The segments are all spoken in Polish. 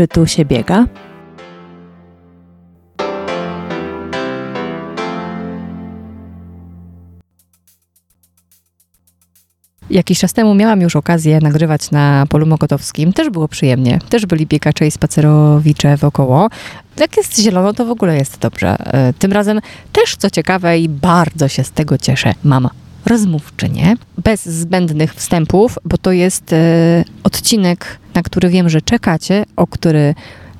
Czy tu się biega? Jakiś czas temu miałam już okazję nagrywać na polu mokotowskim. Też było przyjemnie. Też byli biegacze i spacerowicze wokoło. Jak jest zielono, to w ogóle jest dobrze. E, tym razem też, co ciekawe i bardzo się z tego cieszę, mam rozmówczynię, bez zbędnych wstępów, bo to jest e, odcinek, na który wiem, że czekacie, o który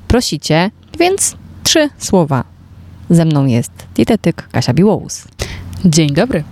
prosicie, więc trzy słowa. Ze mną jest dietetyk Kasia Biłous. Dzień dobry.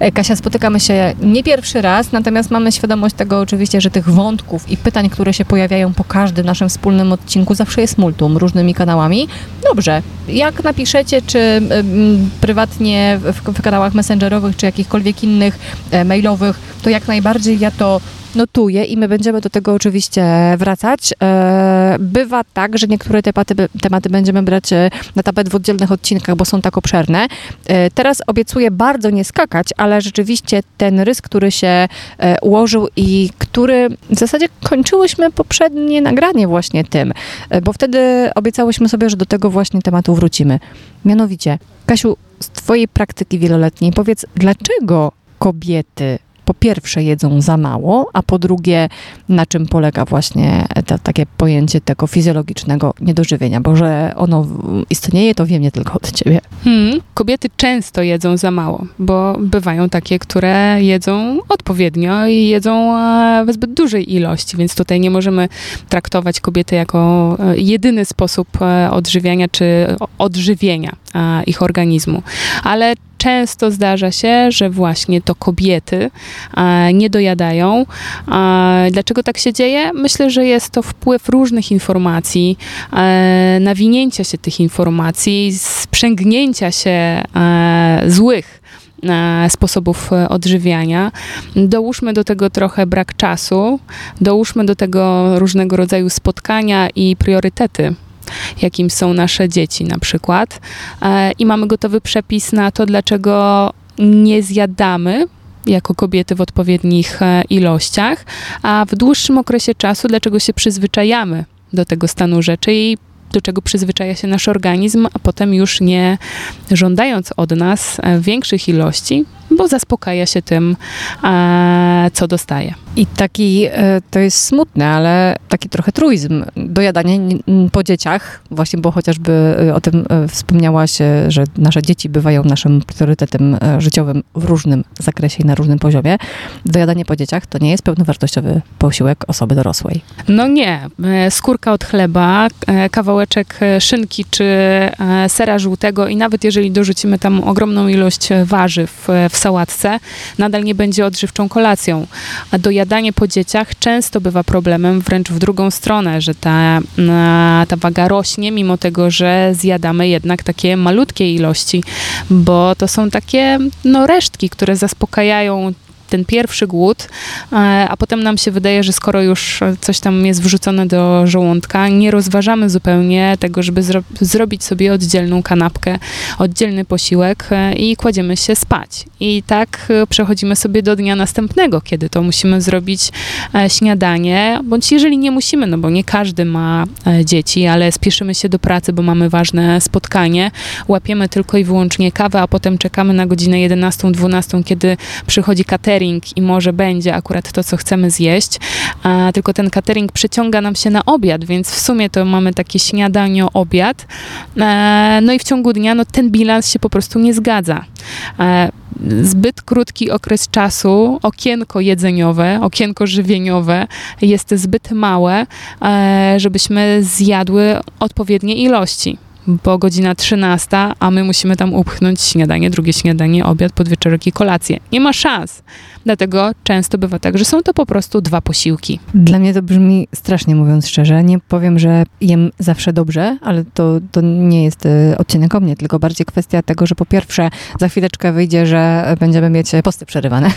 E, Kasia, spotykamy się nie pierwszy raz, natomiast mamy świadomość tego oczywiście, że tych wątków i pytań, które się pojawiają po każdym naszym wspólnym odcinku, zawsze jest multum różnymi kanałami. Dobrze, jak napiszecie, czy mm, prywatnie w, w kanałach messengerowych, czy jakichkolwiek innych e, mailowych, to jak najbardziej ja to notuję i my będziemy do tego oczywiście wracać. E, bywa tak, że niektóre tematy, tematy będziemy brać e, na tapet w oddzielnych odcinkach, bo są tak obszerne. E, teraz obiecuję bardzo nie skakać, ale rzeczywiście ten rys, który się ułożył i który w zasadzie kończyłyśmy poprzednie nagranie właśnie tym, bo wtedy obiecałyśmy sobie, że do tego właśnie tematu wrócimy. Mianowicie, Kasiu, z twojej praktyki wieloletniej powiedz, dlaczego kobiety po pierwsze jedzą za mało, a po drugie na czym polega właśnie to, takie pojęcie tego fizjologicznego niedożywienia, bo że ono istnieje, to wiem nie tylko od ciebie. Hmm. Kobiety często jedzą za mało, bo bywają takie, które jedzą odpowiednio i jedzą e, w zbyt dużej ilości, więc tutaj nie możemy traktować kobiety jako e, jedyny sposób e, odżywiania czy odżywienia ich organizmu. Ale często zdarza się, że właśnie to kobiety nie dojadają. Dlaczego tak się dzieje? Myślę, że jest to wpływ różnych informacji, nawinięcia się tych informacji, sprzęgnięcia się złych sposobów odżywiania. Dołóżmy do tego trochę brak czasu, dołóżmy do tego różnego rodzaju spotkania i priorytety jakim są nasze dzieci na przykład. E, I mamy gotowy przepis na to, dlaczego nie zjadamy jako kobiety w odpowiednich e, ilościach, a w dłuższym okresie czasu, dlaczego się przyzwyczajamy do tego stanu rzeczy i do czego przyzwyczaja się nasz organizm, a potem już nie żądając od nas e, większych ilości, bo zaspokaja się tym, co dostaje. I taki, e, to jest smutne, ale taki trochę truizm, dojadanie po dzieciach, właśnie bo chociażby e, o tym e, wspomniałaś, że nasze dzieci bywają naszym priorytetem życiowym w różnym zakresie i na różnym poziomie. Dojadanie po dzieciach to nie jest pełnowartościowy posiłek osoby dorosłej. No nie. Skórka od chleba, kawałeczek szynki czy sera żółtego i nawet jeżeli dorzucimy tam ogromną ilość warzyw w sałatce, nadal nie będzie odżywczą kolacją. A dojadanie zjadanie po dzieciach często bywa problemem wręcz w drugą stronę, że ta, ta waga rośnie, mimo tego, że zjadamy jednak takie malutkie ilości, bo to są takie no, resztki, które zaspokajają ten pierwszy głód, e, a potem nam się wydaje, że skoro już coś tam jest wrzucone do żołądka, nie rozważamy zupełnie tego, żeby zro zrobić sobie oddzielną kanapkę, oddzielny posiłek e, i kładziemy się spać. I tak e, przechodzimy sobie do dnia następnego, kiedy to musimy zrobić śniadanie, bądź jeżeli nie musimy, no bo nie każdy ma dzieci, ale spieszymy się do pracy, bo mamy ważne spotkanie, łapiemy tylko i wyłącznie kawę, a potem czekamy na godzinę 11-12, kiedy przychodzi kater catering i może będzie akurat to, co chcemy zjeść, a, tylko ten catering przyciąga nam się na obiad, więc w sumie to mamy takie śniadanie, obiad. E, no i w ciągu dnia no, ten bilans się po prostu nie zgadza. E, zbyt krótki okres czasu, okienko jedzeniowe, okienko żywieniowe jest zbyt małe, e, żebyśmy zjadły odpowiednie ilości bo godzina 13, a my musimy tam upchnąć śniadanie, drugie śniadanie, obiad, podwieczorek i kolację. Nie ma szans. Dlatego często bywa tak, że są to po prostu dwa posiłki. Dla mnie to brzmi strasznie, mówiąc szczerze. Nie powiem, że jem zawsze dobrze, ale to, to nie jest e, odcinek o mnie, tylko bardziej kwestia tego, że po pierwsze za chwileczkę wyjdzie, że będziemy mieć posty przerywane.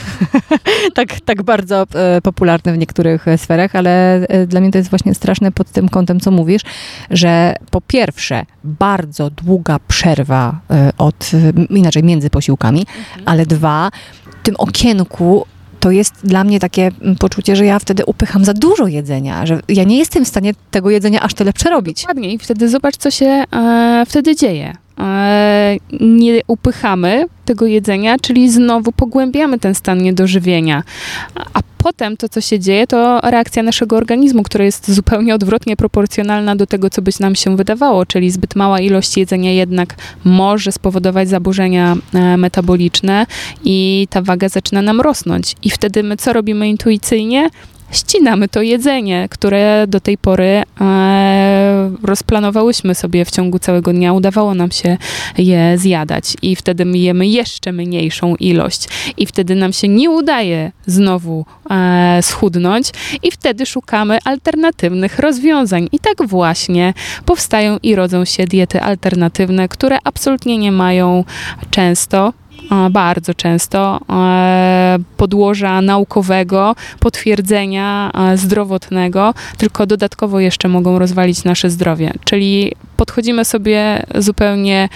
tak, tak bardzo e, popularne w niektórych sferach, ale e, dla mnie to jest właśnie straszne pod tym kątem, co mówisz, że po pierwsze bardzo długa przerwa od, inaczej między posiłkami, mhm. ale dwa, tym okienku to jest dla mnie takie mm, poczucie, że ja wtedy upycham za dużo jedzenia, że ja nie jestem w stanie tego jedzenia aż tyle przerobić. Dokładnie i wtedy zobacz, co się e, wtedy dzieje. E, nie upychamy tego jedzenia, czyli znowu pogłębiamy ten stan niedożywienia. A potem to, co się dzieje, to reakcja naszego organizmu, która jest zupełnie odwrotnie proporcjonalna do tego, co by nam się wydawało, czyli zbyt mała ilość jedzenia jednak może spowodować zaburzenia e, metaboliczne i ta waga zaczyna nam rosnąć. I wtedy my co robimy intuicyjnie? Ścinamy to jedzenie, które do tej pory e, rozplanowałyśmy sobie w ciągu całego dnia. Udawało nam się je zjadać i wtedy jemy jeszcze mniejszą ilość i wtedy nam się nie udaje znowu e, schudnąć i wtedy szukamy alternatywnych rozwiązań. I tak właśnie powstają i rodzą się diety alternatywne, które absolutnie nie mają często bardzo często podłoża naukowego, potwierdzenia zdrowotnego, tylko dodatkowo jeszcze mogą rozwalić nasze zdrowie. Czyli podchodzimy sobie zupełnie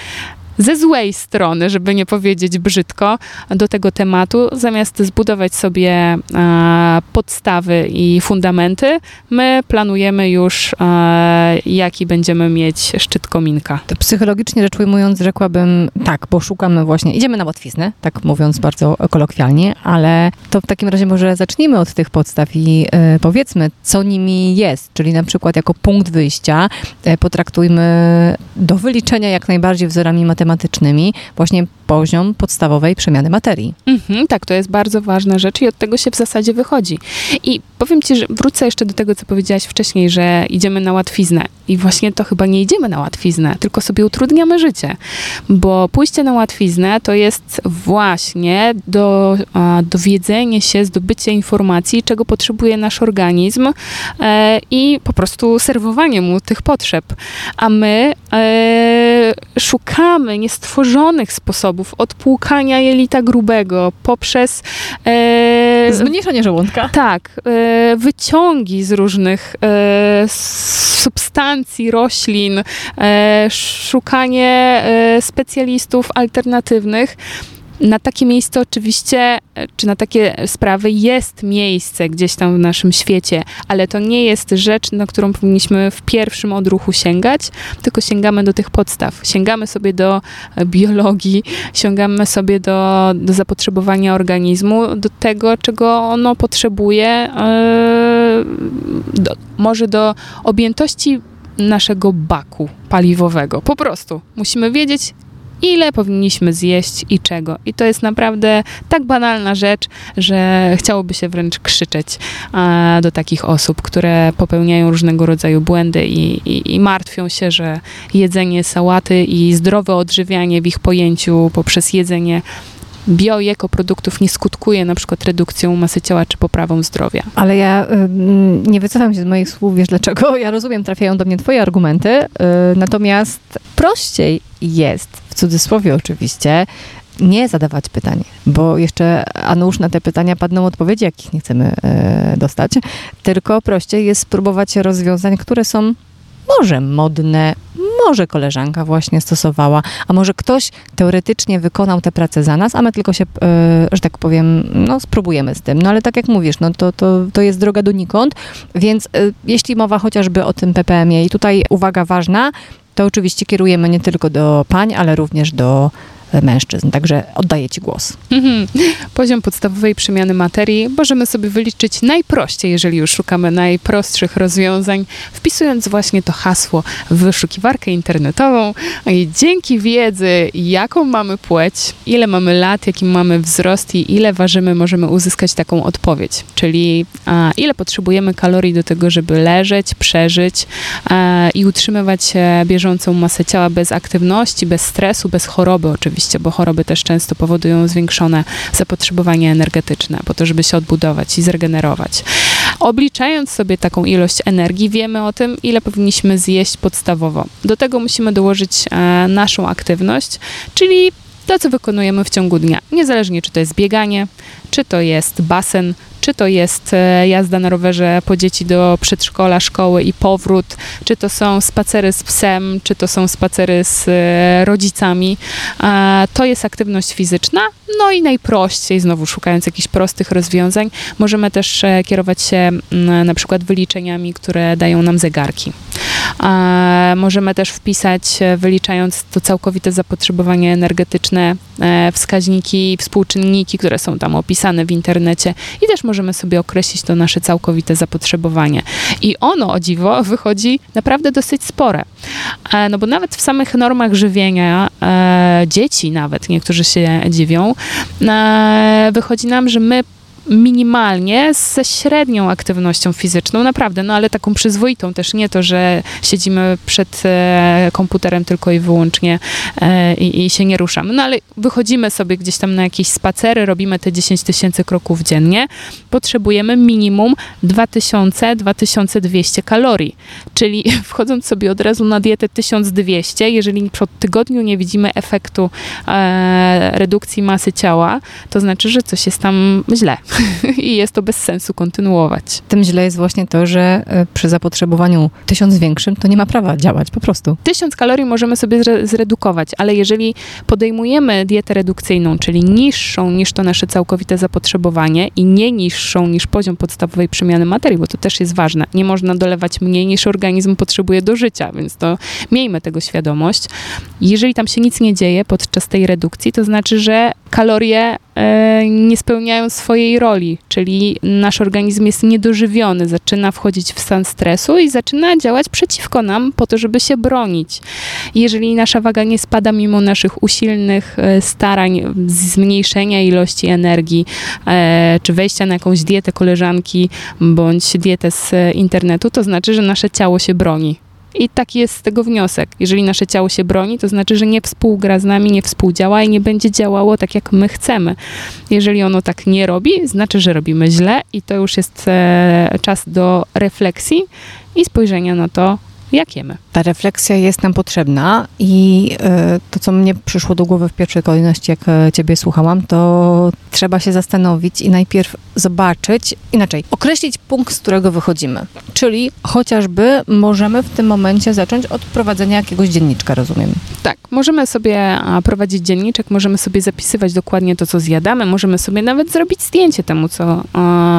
ze złej strony, żeby nie powiedzieć brzydko, do tego tematu, zamiast zbudować sobie e, podstawy i fundamenty, my planujemy już, e, jaki będziemy mieć szczyt kominka. To psychologicznie rzecz ujmując, rzekłabym tak, bo szukamy właśnie, idziemy na łatwiznę, tak mówiąc bardzo kolokwialnie, ale to w takim razie może zacznijmy od tych podstaw i e, powiedzmy, co nimi jest, czyli na przykład jako punkt wyjścia potraktujmy do wyliczenia jak najbardziej wzorami matematycznymi matematycznymi właśnie poziom podstawowej przemiany materii. Mhm, tak, to jest bardzo ważna rzecz i od tego się w zasadzie wychodzi. I powiem ci, że wrócę jeszcze do tego, co powiedziałaś wcześniej, że idziemy na łatwiznę. I właśnie to chyba nie idziemy na łatwiznę, tylko sobie utrudniamy życie. Bo pójście na łatwiznę to jest właśnie do, dowiedzenie się, zdobycie informacji, czego potrzebuje nasz organizm e, i po prostu serwowanie mu tych potrzeb. A my e, szukamy niestworzonych sposobów od płukania jelita grubego poprzez e, zmniejszenie żołądka. Tak, e, wyciągi z różnych e, substancji, roślin, e, szukanie e, specjalistów alternatywnych na takie miejsce oczywiście, e, czy na takie sprawy jest miejsce gdzieś tam w naszym świecie, ale to nie jest rzecz, na którą powinniśmy w pierwszym odruchu sięgać, tylko sięgamy do tych podstaw. Sięgamy sobie do e, biologii, sięgamy sobie do, do zapotrzebowania organizmu, do tego, czego ono potrzebuje, yy, do, może do objętości naszego baku paliwowego. Po prostu musimy wiedzieć, ile powinniśmy zjeść i czego. I to jest naprawdę tak banalna rzecz, że chciałoby się wręcz krzyczeć do takich osób, które popełniają różnego rodzaju błędy i, i, i martwią się, że jedzenie sałaty i zdrowe odżywianie w ich pojęciu poprzez jedzenie bio i ekoproduktów nie skutkuje na przykład redukcją masy ciała czy poprawą zdrowia. Ale ja y, nie wycofam się z moich słów, wiesz dlaczego? Ja rozumiem, trafiają do mnie twoje argumenty, y, natomiast prościej jest, w cudzysłowie oczywiście, nie zadawać pytań, bo jeszcze, a na te pytania padną odpowiedzi, jakich nie chcemy y, dostać, tylko prościej jest spróbować rozwiązań, które są może modne, może koleżanka właśnie stosowała, a może ktoś teoretycznie wykonał tę pracę za nas, a my tylko się, e, że tak powiem, no spróbujemy z tym. No ale tak jak mówisz, no to, to, to jest droga donikąd, więc e, jeśli mowa chociażby o tym PPM-ie i tutaj uwaga ważna, to oczywiście kierujemy nie tylko do pań, ale również do mężczyzn. Także oddaję Ci głos. Mhm. Poziom podstawowej przemiany materii możemy sobie wyliczyć najprościej, jeżeli już szukamy najprostszych rozwiązań, wpisując właśnie to hasło w wyszukiwarkę internetową i dzięki wiedzy, jaką mamy płeć, ile mamy lat, jaki mamy wzrost i ile ważymy, możemy uzyskać taką odpowiedź. Czyli a, ile potrzebujemy kalorii do tego, żeby leżeć, przeżyć a, i utrzymywać bieżącą masę ciała bez aktywności, bez stresu, bez choroby oczywiście oczywiście, bo choroby też często powodują zwiększone zapotrzebowanie energetyczne, po to, żeby się odbudować i zregenerować. Obliczając sobie taką ilość energii, wiemy o tym, ile powinniśmy zjeść podstawowo. Do tego musimy dołożyć e, naszą aktywność, czyli to, co wykonujemy w ciągu dnia. Niezależnie, czy to jest bieganie, czy to jest basen, Czy to jest e, jazda na rowerze po dzieci do przedszkola, szkoły i powrót, czy to są spacery z psem, czy to są spacery z e, rodzicami. To jest aktywność fizyczna. No i najprościej, znowu szukając jakichś prostych rozwiązań, możemy też e, kierować się mm, na przykład wyliczeniami, które dają nam zegarki. Możemy też wpisać, e, wyliczając to całkowite zapotrzebowanie energetyczne, e, wskaźniki, współczynniki, które są tam opisane w internecie i też możemy sobie określić to nasze całkowite zapotrzebowanie. I ono, o dziwo, wychodzi naprawdę dosyć spore. E, No bo nawet w samych normach żywienia, dzieci nawet, niektórzy się dziwią, wychodzi nam, że my minimalnie ze średnią aktywnością fizyczną, naprawdę, no ale taką przyzwoitą. Też, nie to, że siedzimy przed e, komputerem tylko i wyłącznie e, i, i się nie ruszamy, no ale wychodzimy sobie gdzieś tam na jakieś spacery, robimy te 10 tysięcy kroków dziennie, potrzebujemy minimum 2000-2200 kalorii, czyli wchodząc sobie od razu na dietę 1200, jeżeli po tygodniu nie widzimy efektu e, redukcji masy ciała, to znaczy, że coś jest tam źle i jest to bez sensu kontynuować. Tym źle jest właśnie to, że e, przy zapotrzebowaniu tysiąc większym, to nie ma prawa działać po prostu. 1000 kalorii możemy sobie zre- zredukować, ale jeżeli podejmujemy dietę redukcyjną, czyli niższą niż to nasze całkowite zapotrzebowanie i nie niższą niż poziom podstawowej przemiany materii, bo to też jest ważne. Nie można dolewać mniej niż organizm potrzebuje do życia, więc to miejmy tego świadomość. Jeżeli tam się nic nie dzieje podczas tej redukcji, to znaczy, że kalorie e, nie spełniają swojej czyli nasz organizm jest niedożywiony, zaczyna wchodzić w stan stresu i zaczyna działać przeciwko nam po to, żeby się bronić. Jeżeli nasza waga nie spada mimo naszych usilnych e, starań zmniejszenia ilości energii, e, czy wejścia na jakąś dietę koleżanki, bądź dietę z e, internetu, to znaczy, że nasze ciało się broni. I taki jest z tego wniosek. Jeżeli nasze ciało się broni, to znaczy, że nie współgra z nami, nie współdziała i nie będzie działało tak, jak my chcemy. Jeżeli ono tak nie robi, znaczy, że robimy źle i to już jest e, czas do refleksji i spojrzenia na to, jak jemy. Ta refleksja jest nam potrzebna i e, to, co mnie przyszło do głowy w pierwszej kolejności, jak e, ciebie słuchałam, to trzeba się zastanowić i najpierw zobaczyć, inaczej, określić punkt, z którego wychodzimy. Czyli chociażby możemy w tym momencie zacząć od prowadzenia jakiegoś dzienniczka, rozumiem. Tak, możemy sobie prowadzić dzienniczek, możemy sobie zapisywać dokładnie to, co zjadamy, możemy sobie nawet zrobić zdjęcie temu, co,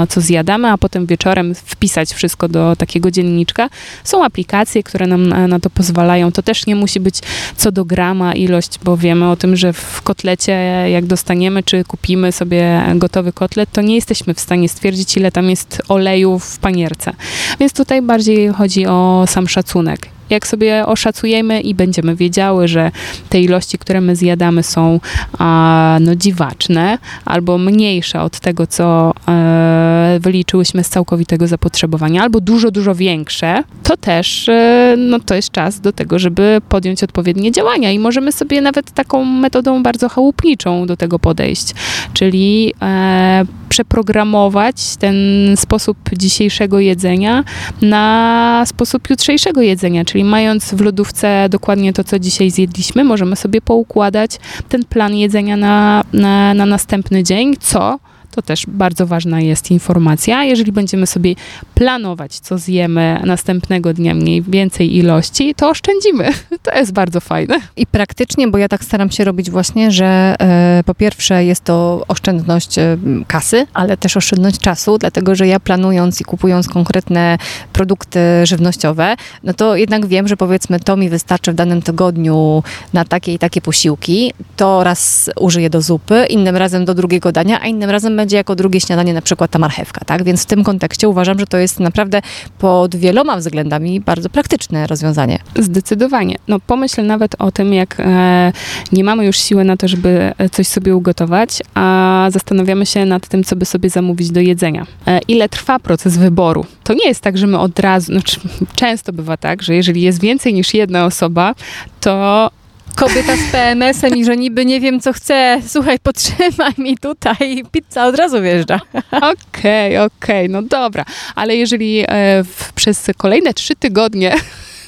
co zjadamy, a potem wieczorem wpisać wszystko do takiego dzienniczka. Są aplikacje, które nam na, na to pozwalają. To też nie musi być co do grama ilość, bo wiemy o tym, że w kotlecie, jak dostaniemy, czy kupimy sobie gotowy kotlet, to nie jesteśmy w stanie stwierdzić, ile tam jest oleju w panierce. Więc tutaj bardziej chodzi o sam szacunek. Jak sobie oszacujemy i będziemy wiedziały, że te ilości, które my zjadamy są a, no, dziwaczne albo mniejsze od tego, co e, wyliczyłyśmy z całkowitego zapotrzebowania, albo dużo, dużo większe, to też e, no, to jest czas do tego, żeby podjąć odpowiednie działania i możemy sobie nawet taką metodą bardzo chałupniczą do tego podejść, czyli e, przeprogramować ten sposób dzisiejszego jedzenia na sposób jutrzejszego jedzenia, czyli mając w lodówce dokładnie to, co dzisiaj zjedliśmy, możemy sobie poukładać ten plan jedzenia na, na, na następny dzień, co to też bardzo ważna jest informacja. Jeżeli będziemy sobie planować, co zjemy następnego dnia mniej więcej ilości, to oszczędzimy. To jest bardzo fajne. I praktycznie, bo ja tak staram się robić właśnie, że e, po pierwsze jest to oszczędność e, kasy, ale też oszczędność czasu, dlatego że ja planując i kupując konkretne produkty żywnościowe, no to jednak wiem, że powiedzmy to mi wystarczy w danym tygodniu na takie i takie posiłki, to raz użyję do zupy, innym razem do drugiego dania, a innym razem będzie jako drugie śniadanie na przykład ta marchewka, tak? Więc w tym kontekście uważam, że to jest naprawdę pod wieloma względami bardzo praktyczne rozwiązanie. Zdecydowanie. No pomyśl nawet o tym, jak e, nie mamy już siły na to, żeby coś sobie ugotować, a zastanawiamy się nad tym, co by sobie zamówić do jedzenia. E, ile trwa proces wyboru? To nie jest tak, że my od razu, znaczy, często bywa tak, że jeżeli jest więcej niż jedna osoba, to Kobieta z PMS-em i że niby nie wiem, co chce. Słuchaj, potrzymaj mi tutaj. Pizza od razu wjeżdża. Okej, okej, no dobra. Ale jeżeli e, w, przez kolejne trzy tygodnie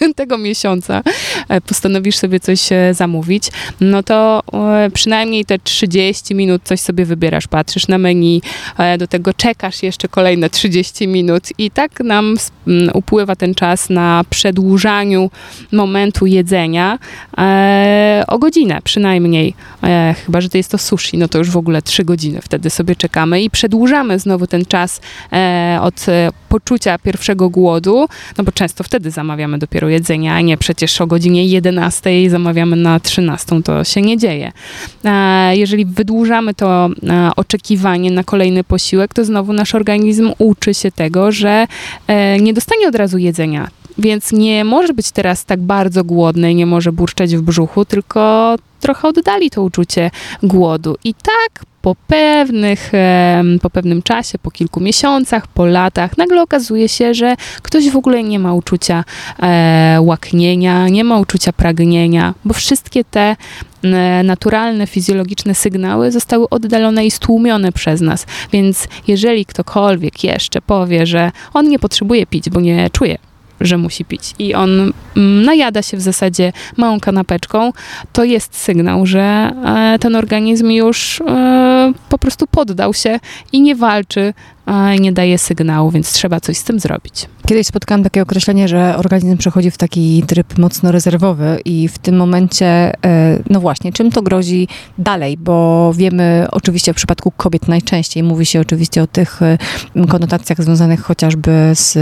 tego miesiąca e, postanowisz sobie coś e, zamówić, no to e, przynajmniej te 30 minut coś sobie wybierasz, patrzysz na menu, do tego czekasz jeszcze kolejne 30 minut i tak nam upływa ten czas na przedłużaniu momentu jedzenia o godzinę przynajmniej. Chyba, że to jest to sushi, no to już w ogóle 3 godziny wtedy sobie czekamy i przedłużamy znowu ten czas od poczucia pierwszego głodu, no bo często wtedy zamawiamy dopiero jedzenie, a nie przecież o godzinie 11 zamawiamy na 13, to się nie dzieje. Jeżeli wydłużamy to oczekiwanie na kolejny posiłek, to znowu nasz organizm uczy się tego, że e, nie dostanie od razu jedzenia, więc nie może być teraz tak bardzo głodny, nie może burczeć w brzuchu, tylko trochę oddali to uczucie głodu. I tak po pewnych, po pewnym czasie, po kilku miesiącach, po latach, nagle okazuje się, że ktoś w ogóle nie ma uczucia e, łaknienia, nie ma uczucia pragnienia, bo wszystkie te naturalne, fizjologiczne sygnały zostały oddalone i stłumione przez nas. Więc jeżeli ktokolwiek jeszcze powie, że on nie potrzebuje pić, bo nie czuje że musi pić i on mm, najada się w zasadzie małą kanapeczką, to jest sygnał, że e, ten organizm już e, po prostu poddał się i nie walczy nie daje sygnału, więc trzeba coś z tym zrobić. Kiedyś spotkałam takie określenie, że organizm przechodzi w taki tryb mocno rezerwowy i w tym momencie, e, no właśnie, czym to grozi dalej, bo wiemy oczywiście w przypadku kobiet najczęściej, mówi się oczywiście o tych e, konotacjach związanych chociażby z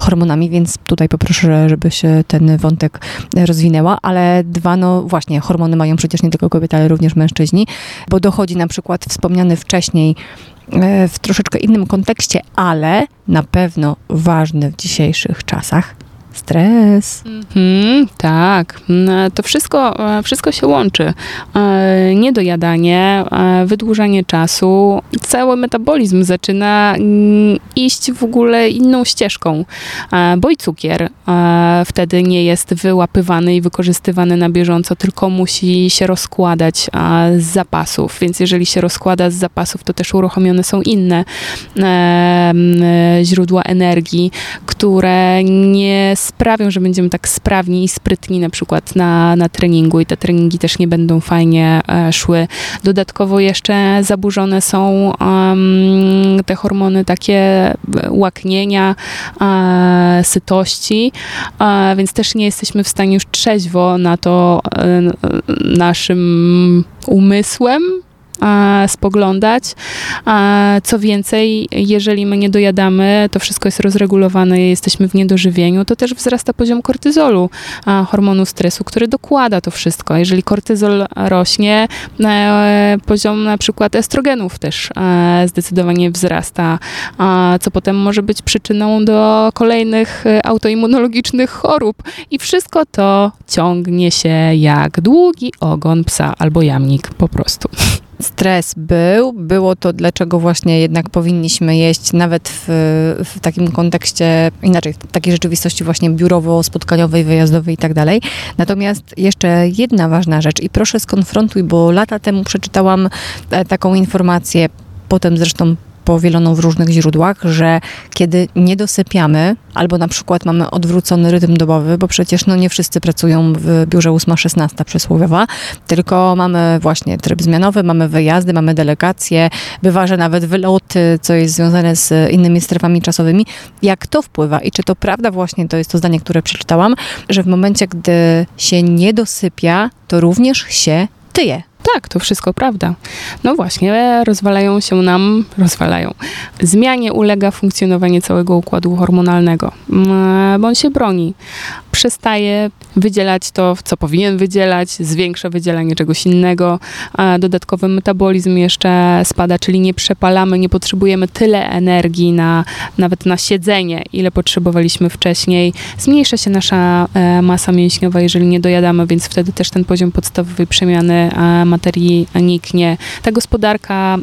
hormonami, więc tutaj poproszę, żeby się ten wątek rozwinęła, ale dwa, no właśnie, hormony mają przecież nie tylko kobiety, ale również mężczyźni, bo dochodzi na przykład wspomniany wcześniej w troszeczkę innym kontekście, ale na pewno ważny w dzisiejszych czasach Stres. Mhm, tak, mm, to wszystko, e, wszystko się łączy. E, niedojadanie, e, wydłużanie czasu, cały metabolizm zaczyna mm, iść w ogóle inną ścieżką, bo i cukier wtedy nie jest wyłapywany i wykorzystywany na bieżąco, tylko musi się rozkładać z zapasów, więc jeżeli się rozkłada z zapasów, to też uruchomione są inne źródła energii, które nie sprawią, że będziemy tak sprawni i sprytni na przykład na, na treningu i te treningi też nie będą fajnie e, szły. Dodatkowo jeszcze zaburzone są um, te hormony takie e, łaknienia, e, sytości, e, więc też nie jesteśmy w stanie już trzeźwo na to e, naszym umysłem spoglądać. Co więcej, jeżeli my nie dojadamy, to wszystko jest rozregulowane, jesteśmy w niedożywieniu, to też wzrasta poziom kortyzolu, hormonu stresu, który dokłada to wszystko. Jeżeli kortyzol rośnie, e, poziom na przykład estrogenów też e, zdecydowanie wzrasta, co potem może być przyczyną do kolejnych e, autoimmunologicznych chorób. I wszystko to ciągnie się jak długi ogon psa albo jamnik po prostu stres był, było to, dlaczego właśnie jednak powinniśmy jeść, nawet w, w takim kontekście, inaczej, w takiej rzeczywistości właśnie biurowo-spotkaniowej, wyjazdowej i tak dalej. Natomiast jeszcze jedna ważna rzecz i proszę skonfrontuj, bo lata temu przeczytałam e, taką informację, potem zresztą powieloną w różnych źródłach, że kiedy nie dosypiamy, albo na przykład mamy odwrócony rytm dobowy, bo przecież no nie wszyscy pracują w biurze 8-16 przysłowiowa, tylko mamy właśnie tryb zmianowy, mamy wyjazdy, mamy delegacje, bywa, że nawet wyloty, co jest związane z innymi strefami czasowymi. Jak to wpływa i czy to prawda właśnie, to jest to zdanie, które przeczytałam, że w momencie, gdy się nie dosypia, to również się tyje. Tak, to wszystko prawda. No właśnie, rozwalają się nam, rozwalają. Zmianie ulega funkcjonowanie całego układu hormonalnego, mm, bo on się broni. Przestaje wydzielać to, co powinien wydzielać, zwiększa wydzielanie czegoś innego, a dodatkowy metabolizm jeszcze spada, czyli nie przepalamy, nie potrzebujemy tyle energii na, nawet na siedzenie, ile potrzebowaliśmy wcześniej. Zmniejsza się nasza e, masa mięśniowa, jeżeli nie dojadamy, więc wtedy też ten poziom podstawowej przemiany materii niknie. Ta gospodarka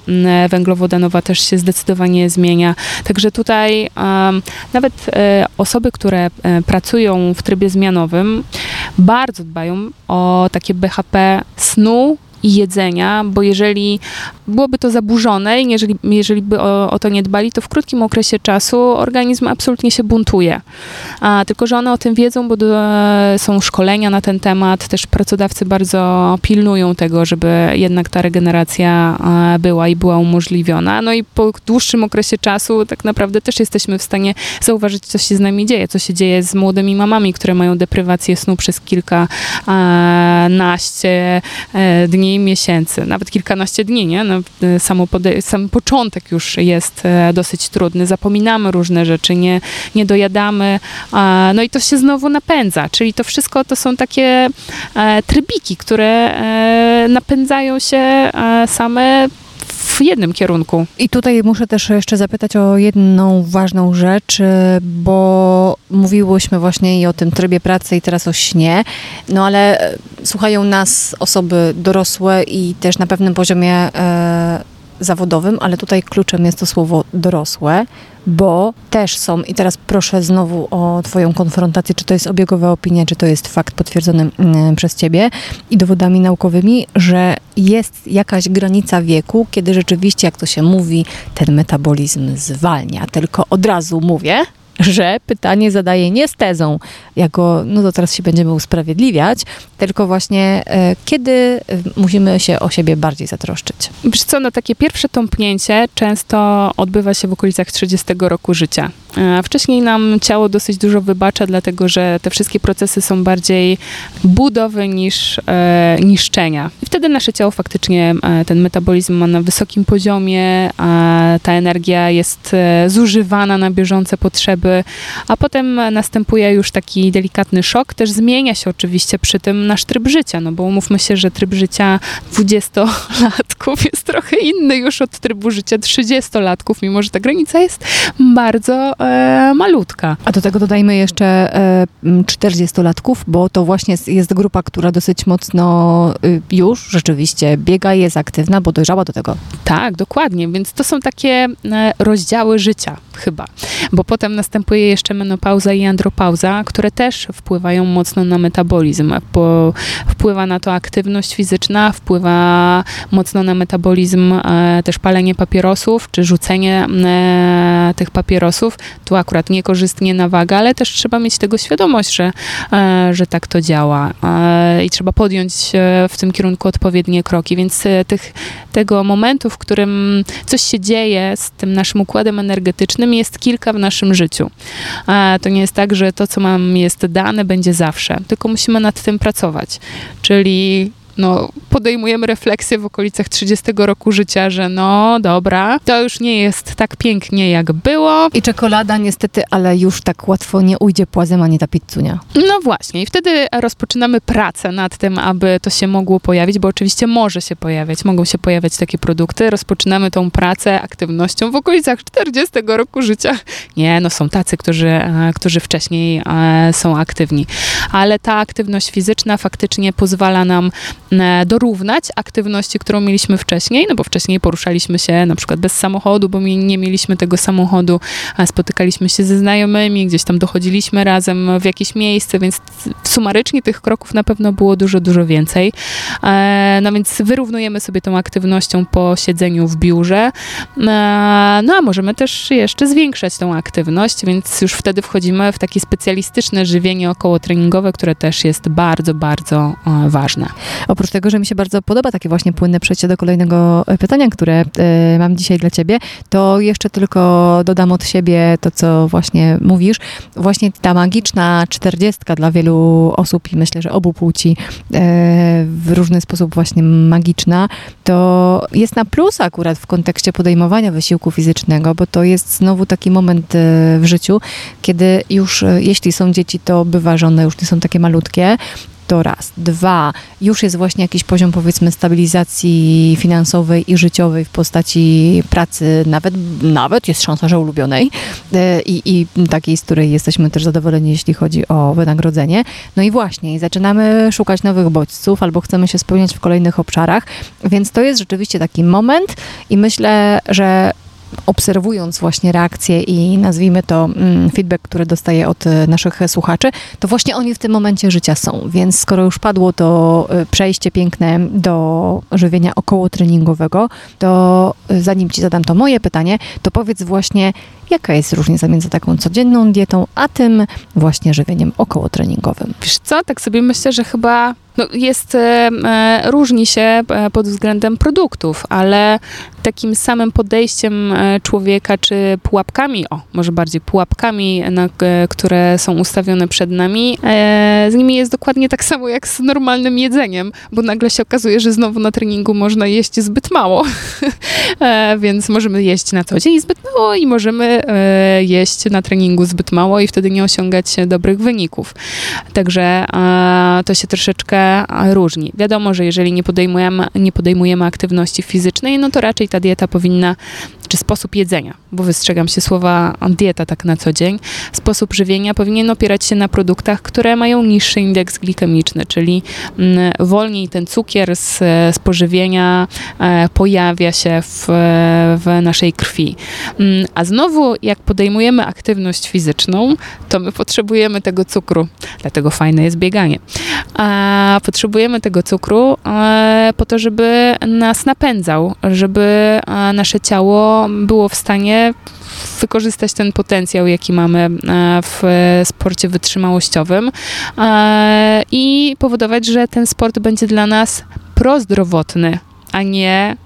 węglowodanowa też się zdecydowanie zmienia. Także tutaj nawet e, osoby, które e, pracują w trybie zmianowym, bardzo dbają o takie BHP snu i jedzenia, bo jeżeli byłoby to zaburzone i jeżeli, jeżeli by o, o, to nie dbali, to w krótkim okresie czasu organizm absolutnie się buntuje. A, tylko, że one o tym wiedzą, bo do, są szkolenia na ten temat, też pracodawcy bardzo pilnują tego, żeby jednak ta regeneracja była i była umożliwiona. No i po dłuższym okresie czasu tak naprawdę też jesteśmy w stanie zauważyć, co się z nami dzieje, co się dzieje z młodymi mamami, które mają deprywację snu przez kilkanaście e, dni, miesięcy, nawet kilkanaście dni, nie? No, e, samo sam początek już jest e, dosyć trudny. Zapominamy różne rzeczy, nie, nie dojadamy, no i to się znowu napędza, czyli to wszystko to są takie trybiki, które napędzają się same w jednym kierunku. I tutaj muszę też jeszcze zapytać o jedną ważną rzecz, bo mówiłyśmy właśnie i o tym trybie pracy i teraz o śnie, no ale e, słuchają nas osoby dorosłe i też na pewnym poziomie e, zawodowym, ale tutaj kluczem jest to słowo dorosłe, bo też są, i teraz proszę znowu o Twoją konfrontację, czy to jest obiegowa opinia, czy to jest fakt potwierdzony mm, przez Ciebie i dowodami naukowymi, że jest jakaś granica wieku, kiedy rzeczywiście, jak to się mówi, ten metabolizm zwalnia. Tylko od razu mówię, że pytanie zadaje nie z tezą, jako, no to teraz się będziemy usprawiedliwiać, tylko właśnie e, kiedy e, musimy się o siebie bardziej zatroszczyć. Wiesz co, no takie pierwsze tąpnięcie często odbywa się w okolicach 30 roku życia. E, wcześniej nam ciało dosyć dużo wybacza, dlatego że te wszystkie procesy są bardziej budowy niż e, niszczenia. I wtedy nasze ciało faktycznie, e, ten metabolizm ma na wysokim poziomie, a ta energia jest e, zużywana na bieżące potrzeby, a potem następuje już taki delikatny szok. Też zmienia się oczywiście przy tym nasz tryb życia, no bo umówmy się, że tryb życia 20-latków jest trochę inny już od trybu życia 30-latków, mimo że ta granica jest bardzo e, malutka. A do tego dodajmy jeszcze e, 40-latków, bo to właśnie jest grupa, która dosyć mocno y, już rzeczywiście biega jest aktywna, bo dojrzała do tego. Tak, dokładnie, więc to są takie e, rozdziały życia chyba, bo potem następuje jeszcze menopauza i andropauza, które też wpływają mocno na metabolizm. Bo wpływa na to aktywność fizyczna, wpływa mocno na metabolizm e, też palenie papierosów, czy rzucenie e, tych papierosów. Tu akurat niekorzystnie na wagę, ale też trzeba mieć tego świadomość, że, e, że tak to działa i trzeba podjąć w tym kierunku odpowiednie kroki, więc tych, tego momentu, w którym coś się dzieje z tym naszym układem energetycznym jest kilka w naszym życiu. To nie jest tak, że to, co mam jest dane, będzie zawsze, tylko musimy nad tym pracować. Czyli no, podejmujemy refleksję w okolicach 30 roku życia, że no dobra, to już nie jest tak pięknie jak było. I czekolada niestety, ale już tak łatwo nie ujdzie płazem ani ta pizzunia. No właśnie i wtedy rozpoczynamy pracę nad tym, aby to się mogło pojawić, bo oczywiście może się pojawiać, mogą się pojawiać takie produkty. Rozpoczynamy tą pracę aktywnością w okolicach 40 roku życia. Nie, no są tacy, którzy, e, którzy wcześniej e, są aktywni, ale ta aktywność fizyczna faktycznie pozwala nam dorównać aktywności, którą mieliśmy wcześniej, no bo wcześniej poruszaliśmy się na przykład bez samochodu, bo nie mieliśmy tego samochodu, spotykaliśmy się ze znajomymi, gdzieś tam dochodziliśmy razem w jakieś miejsce, więc sumarycznie tych kroków na pewno było dużo, dużo więcej. E, no więc wyrównujemy sobie tą aktywnością po siedzeniu w biurze. E, no a możemy też jeszcze zwiększać tą aktywność, więc już wtedy wchodzimy w takie specjalistyczne żywienie okołotreningowe, które też jest bardzo, bardzo ważne. Oprócz tego, że mi się bardzo podoba takie właśnie płynne przejście do kolejnego e, pytania, które y, mam dzisiaj dla ciebie, to jeszcze tylko dodam od siebie to, co właśnie mówisz. Właśnie ta magiczna czterdziestka dla wielu osób i myślę, że obu płci y, w różny sposób właśnie magiczna, to jest na plus akurat w kontekście podejmowania wysiłku fizycznego, bo to jest znowu taki moment y, w życiu, kiedy już, jeśli są dzieci, to bywa, że one już nie są takie malutkie, to raz. Dwa, już jest właśnie jakiś poziom powiedzmy stabilizacji finansowej i życiowej w postaci pracy, nawet, nawet jest szansa, że ulubionej e, i, i takiej, z której jesteśmy też zadowoleni, jeśli chodzi o wynagrodzenie. No i właśnie, zaczynamy szukać nowych bodźców albo chcemy się spełniać w kolejnych obszarach, więc to jest rzeczywiście taki moment i myślę, że obserwując właśnie reakcje i nazwijmy to mm, feedback, który dostaję od e, naszych słuchaczy, to właśnie oni w tym momencie życia są. Więc skoro już padło to e, przejście piękne do żywienia około treningowego, to e, zanim ci zadam to moje pytanie, to powiedz właśnie, jaka jest różnica między taką codzienną dietą, a tym właśnie żywieniem około treningowym. Wiesz co, tak sobie myślę, że chyba no jest, e, e, różni się e, pod względem produktów, ale takim samym podejściem człowieka, czy pułapkami, o, może bardziej pułapkami, na, które są ustawione przed nami, z nimi jest dokładnie tak samo jak z normalnym jedzeniem, bo nagle się okazuje, że znowu na treningu można jeść zbyt mało, więc możemy jeść na co dzień zbyt mało i możemy jeść na treningu zbyt mało i wtedy nie osiągać dobrych wyników. Także to się troszeczkę różni. Wiadomo, że jeżeli nie podejmujemy, nie podejmujemy aktywności fizycznej, no to raczej ta dieta powinna, czy sposób jedzenia, bo wystrzegam się słowa dieta tak na co dzień, sposób żywienia powinien opierać się na produktach, które mają niższy indeks glikemiczny, czyli mm, wolniej ten cukier z, z pożywienia e, pojawia się w, w naszej krwi. Mm, a znowu, jak podejmujemy aktywność fizyczną, to my potrzebujemy tego cukru, dlatego fajne jest bieganie. A potrzebujemy tego cukru e, po to, żeby nas napędzał, żeby e, nasze ciało było w stanie wykorzystać ten potencjał, jaki mamy e, w sporcie wytrzymałościowym i powodować, że ten sport będzie dla nas prozdrowotny, a nie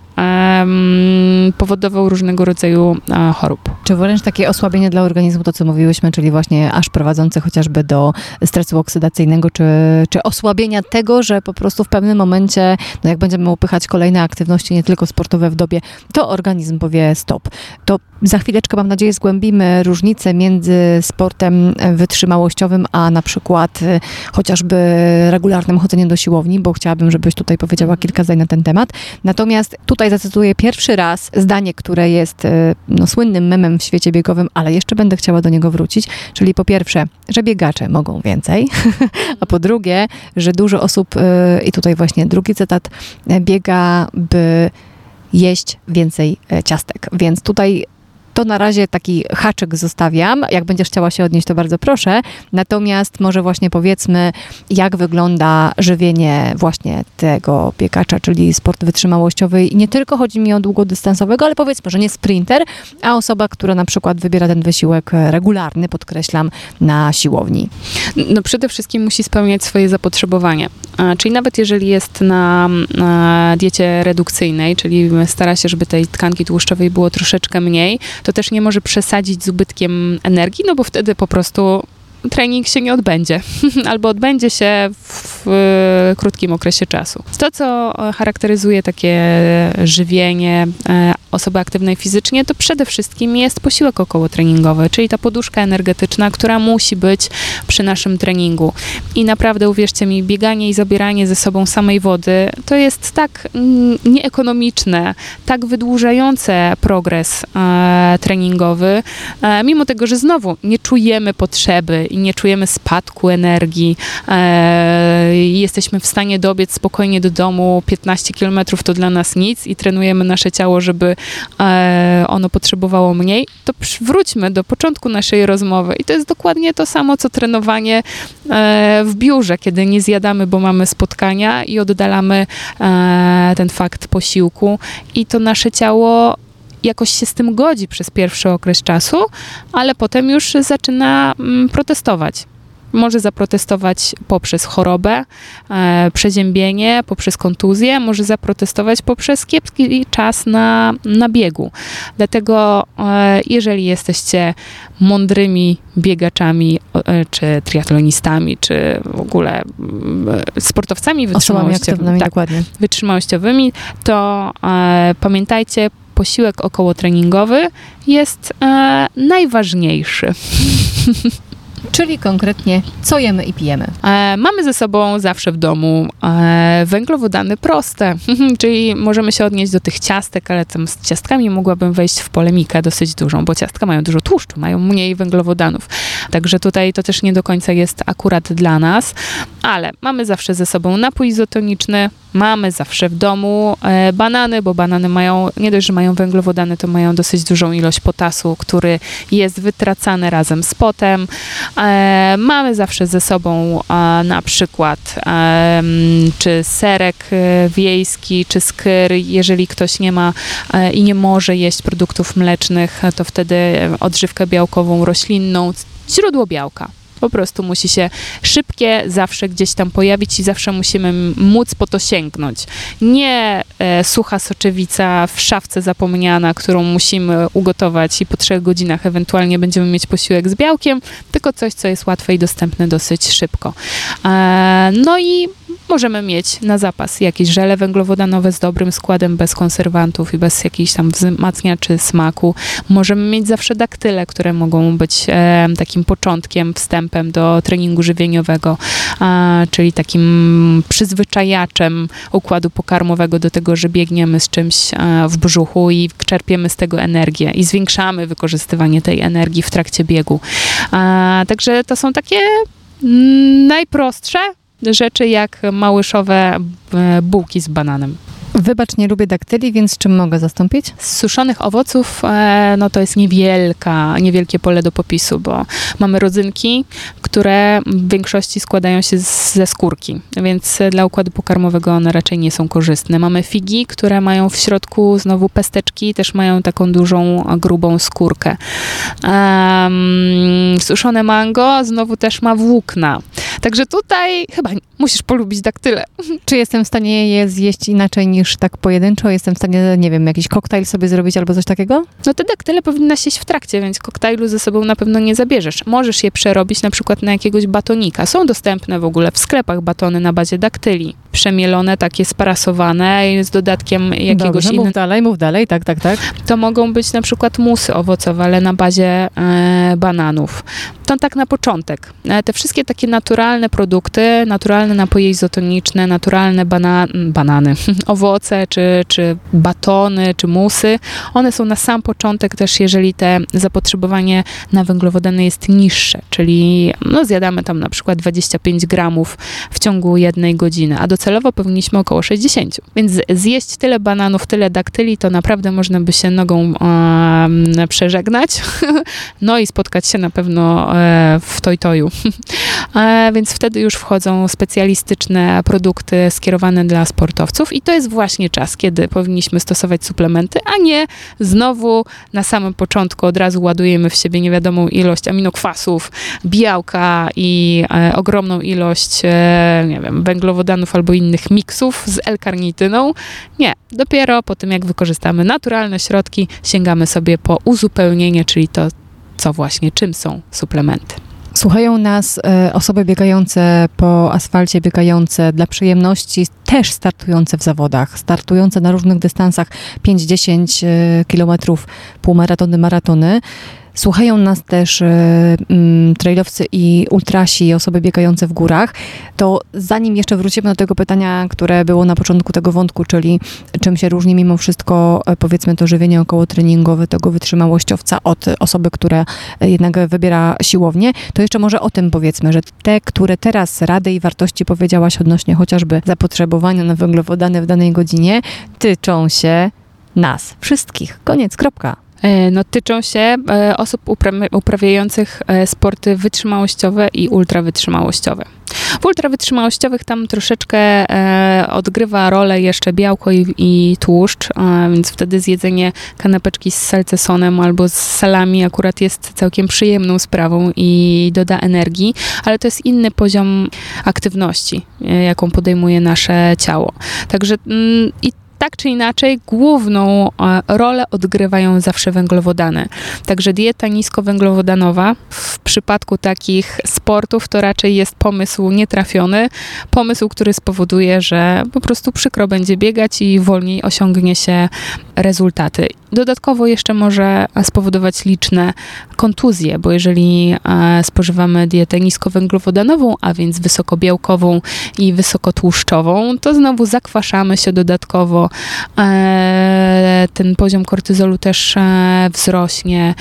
powodował różnego rodzaju uh, chorób. Czy wręcz takie osłabienie dla organizmu, to co mówiłyśmy, czyli właśnie aż prowadzące chociażby do stresu oksydacyjnego, czy, czy osłabienia tego, że po prostu w pewnym momencie, no jak będziemy upychać kolejne aktywności, nie tylko sportowe w dobie, to organizm powie stop. To za chwileczkę, mam nadzieję, zgłębimy różnicę między sportem wytrzymałościowym, a na przykład y, chociażby regularnym chodzeniem do siłowni, bo chciałabym, żebyś tutaj powiedziała kilka zdań na ten temat. Natomiast tutaj zacytuję pierwszy raz zdanie, które jest y, no, słynnym memem w świecie biegowym, ale jeszcze będę chciała do niego wrócić, czyli po pierwsze, że biegacze mogą więcej, a po drugie, że dużo osób, y, i tutaj właśnie drugi cytat, biega, by jeść więcej ciastek. Więc tutaj to na razie taki haczyk zostawiam. Jak będziesz chciała się odnieść, to bardzo proszę. Natomiast może właśnie powiedzmy, jak wygląda żywienie właśnie tego biegacza, czyli sport wytrzymałościowy. I nie tylko chodzi mi o długodystansowego, ale powiedzmy, że nie sprinter, a osoba, która na przykład wybiera ten wysiłek regularny, podkreślam, na siłowni. No przede wszystkim musi spełniać swoje zapotrzebowanie. Czyli nawet jeżeli jest na, na diecie redukcyjnej, czyli stara się, żeby tej tkanki tłuszczowej było troszeczkę mniej, to też nie może przesadzić z ubytkiem energii, no bo wtedy po prostu trening się nie odbędzie, albo odbędzie się w, w, krótkim okresie czasu. To, co charakteryzuje takie żywienie e, osoby aktywnej fizycznie, to przede wszystkim jest posiłek okołotreningowy, czyli ta poduszka energetyczna, która musi być przy naszym treningu. I naprawdę, uwierzcie mi, bieganie i zabieranie ze sobą samej wody to jest tak nieekonomiczne, tak wydłużające progres e, treningowy, e, mimo tego, że znowu nie czujemy potrzeby i nie czujemy spadku energii. E, jesteśmy w stanie dobiec spokojnie do domu. 15 km to dla nas nic i trenujemy nasze ciało, żeby e, ono potrzebowało mniej. To wróćmy do początku naszej rozmowy. I to jest dokładnie to samo, co trenowanie e, w biurze, kiedy nie zjadamy, bo mamy spotkania i oddalamy ten fakt posiłku. I to nasze ciało jakoś się z tym godzi przez pierwszy okres czasu, ale potem już zaczyna mm, protestować. Może zaprotestować poprzez chorobę, e, przeziębienie, poprzez kontuzję, może zaprotestować poprzez kiepski czas na, na biegu. Dlatego, e, jeżeli jesteście mądrymi biegaczami, e, czy triatlonistami, czy w ogóle mm, sportowcami wytrzymałościowymi, tak, wytrzymałościowymi to e, pamiętajcie, posiłek okołotreningowy jest e, najważniejszy. Czyli konkretnie, co jemy i pijemy. E, mamy ze sobą zawsze w domu e, węglowodany proste, czyli możemy się odnieść do tych ciastek, ale z ciastkami mogłabym wejść w polemikę dosyć dużą, bo ciastka mają dużo tłuszczu, mają mniej węglowodanów. Także tutaj to też nie do końca jest akurat dla nas, ale mamy zawsze ze sobą napój izotoniczny, mamy zawsze w domu e, banany, bo banany mają, nie dość, że mają węglowodany, to mają dosyć dużą ilość potasu, który jest wytracany razem z potem. E, mamy zawsze ze sobą e, na przykład czy serek e, wiejski, czy skyr. Jeżeli ktoś nie ma i nie może jeść produktów mlecznych, to wtedy odżywkę białkową roślinną, źródło białka. Po prostu musi się szybkie zawsze gdzieś tam pojawić i zawsze musimy móc po to sięgnąć. Nie e, sucha soczewica w szafce zapomniana, którą musimy ugotować i po trzech godzinach ewentualnie będziemy mieć posiłek z białkiem, tylko coś, co jest łatwe i dostępne dosyć szybko. E, no i możemy mieć na zapas jakieś żele węglowodanowe z dobrym składem, bez konserwantów i bez jakichś tam wzmacniaczy smaku. Możemy mieć zawsze daktyle, które mogą być e, takim początkiem, wstępem do treningu żywieniowego, czyli takim przyzwyczajaczem układu pokarmowego do tego, że biegniemy z czymś w brzuchu i czerpiemy z tego energię i zwiększamy wykorzystywanie tej energii w trakcie biegu. Także to są takie mm, najprostsze rzeczy jak małyszowe e, bułki z bananem. Wybacz, nie lubię daktyli, więc czym mogę zastąpić? Z suszonych owoców, e, no to jest niewielka, niewielkie pole do popisu, bo mamy rodzynki, które w większości składają się z, ze skórki, więc dla układu pokarmowego one raczej nie są korzystne. Mamy figi, które mają w środku znowu pesteczki, też mają taką dużą, grubą skórkę. Um, suszone mango znowu też ma włókna. Także tutaj chyba musisz polubić daktyle. Czy jestem w stanie je zjeść inaczej niż tak pojedynczo? Jestem w stanie, nie wiem, jakiś koktajl sobie zrobić albo coś takiego? No te daktyle powinnaś jeść w trakcie, więc koktajlu ze sobą na pewno nie zabierzesz. Możesz je przerobić na przykład na jakiegoś batonika. Są dostępne w ogóle w sklepach batony na bazie daktyli. Przemielone, takie sparasowane z dodatkiem jakiegoś innego. mów dalej, mów dalej, tak, tak, tak. To mogą być na przykład musy owocowe, ale na bazie e, bananów. To tak na początek. E, te wszystkie takie naturalne produkty, naturalne napoje izotoniczne, naturalne bana banany, owoce, czy, czy batony, czy musy, one są na sam początek też, jeżeli te zapotrzebowanie na węglowodany jest niższe, czyli no, zjadamy tam na przykład 25 gramów w ciągu jednej godziny, a docelowo powinniśmy około 60. Więc zjeść tyle bananów, tyle daktyli, to naprawdę można by się nogą e, przeżegnać, no i spotkać się na pewno e, w toj-toju. E, więc wtedy już wchodzą specjalistyczne produkty skierowane dla sportowców i to jest właśnie czas, kiedy powinniśmy stosować suplementy, a nie znowu na samym początku od razu ładujemy w siebie niewiadomą ilość aminokwasów, białka i e, ogromną ilość, e, nie wiem, węglowodanów albo innych miksów z L-karnityną. Nie, dopiero po tym, jak wykorzystamy naturalne środki, sięgamy sobie po uzupełnienie, czyli to, co właśnie, czym są suplementy. Słuchają nas e, osoby biegające po asfalcie, biegające dla przyjemności, też startujące w zawodach, startujące na różnych dystansach 5-10 e, kilometrów, półmaratony, maratony. Słuchają nas też e, mm, trailowcy i ultrasi, osoby biegające w górach. To zanim jeszcze wrócimy do tego pytania, które było na początku tego wątku, czyli czym się różni mimo wszystko, e, powiedzmy, to żywienie okołotreningowe tego wytrzymałościowca od osoby, która e, jednak wybiera siłownię, to jeszcze może o tym powiedzmy, że te, które teraz rady i wartości powiedziałaś odnośnie chociażby zapotrzebowania na węglowodany w danej godzinie, tyczą się nas wszystkich. Koniec, kropka. E, No, tyczą się e, osób upra- uprawiających e, sporty wytrzymałościowe i ultrawytrzymałościowe. W ultrawytrzymałościowych tam troszeczkę odgrywa rolę jeszcze białko i, tłuszcz, więc wtedy zjedzenie kanapeczki z salcesonem albo z salami akurat jest całkiem przyjemną sprawą i doda energii, ale to jest inny poziom aktywności, jaką podejmuje nasze ciało. Także mm, i tak czy inaczej, główną e, rolę odgrywają zawsze węglowodany. Także dieta niskowęglowodanowa w przypadku takich sportów, to raczej jest pomysł nietrafiony, pomysł, który spowoduje, że po prostu przykro będzie biegać i wolniej osiągnie się rezultaty. Dodatkowo jeszcze może spowodować liczne kontuzje, bo jeżeli e, spożywamy dietę niskowęglowodanową, a więc wysokobiałkową i wysokotłuszczową, to znowu zakwaszamy się dodatkowo. E, ten poziom kortyzolu też e, wzrośnie.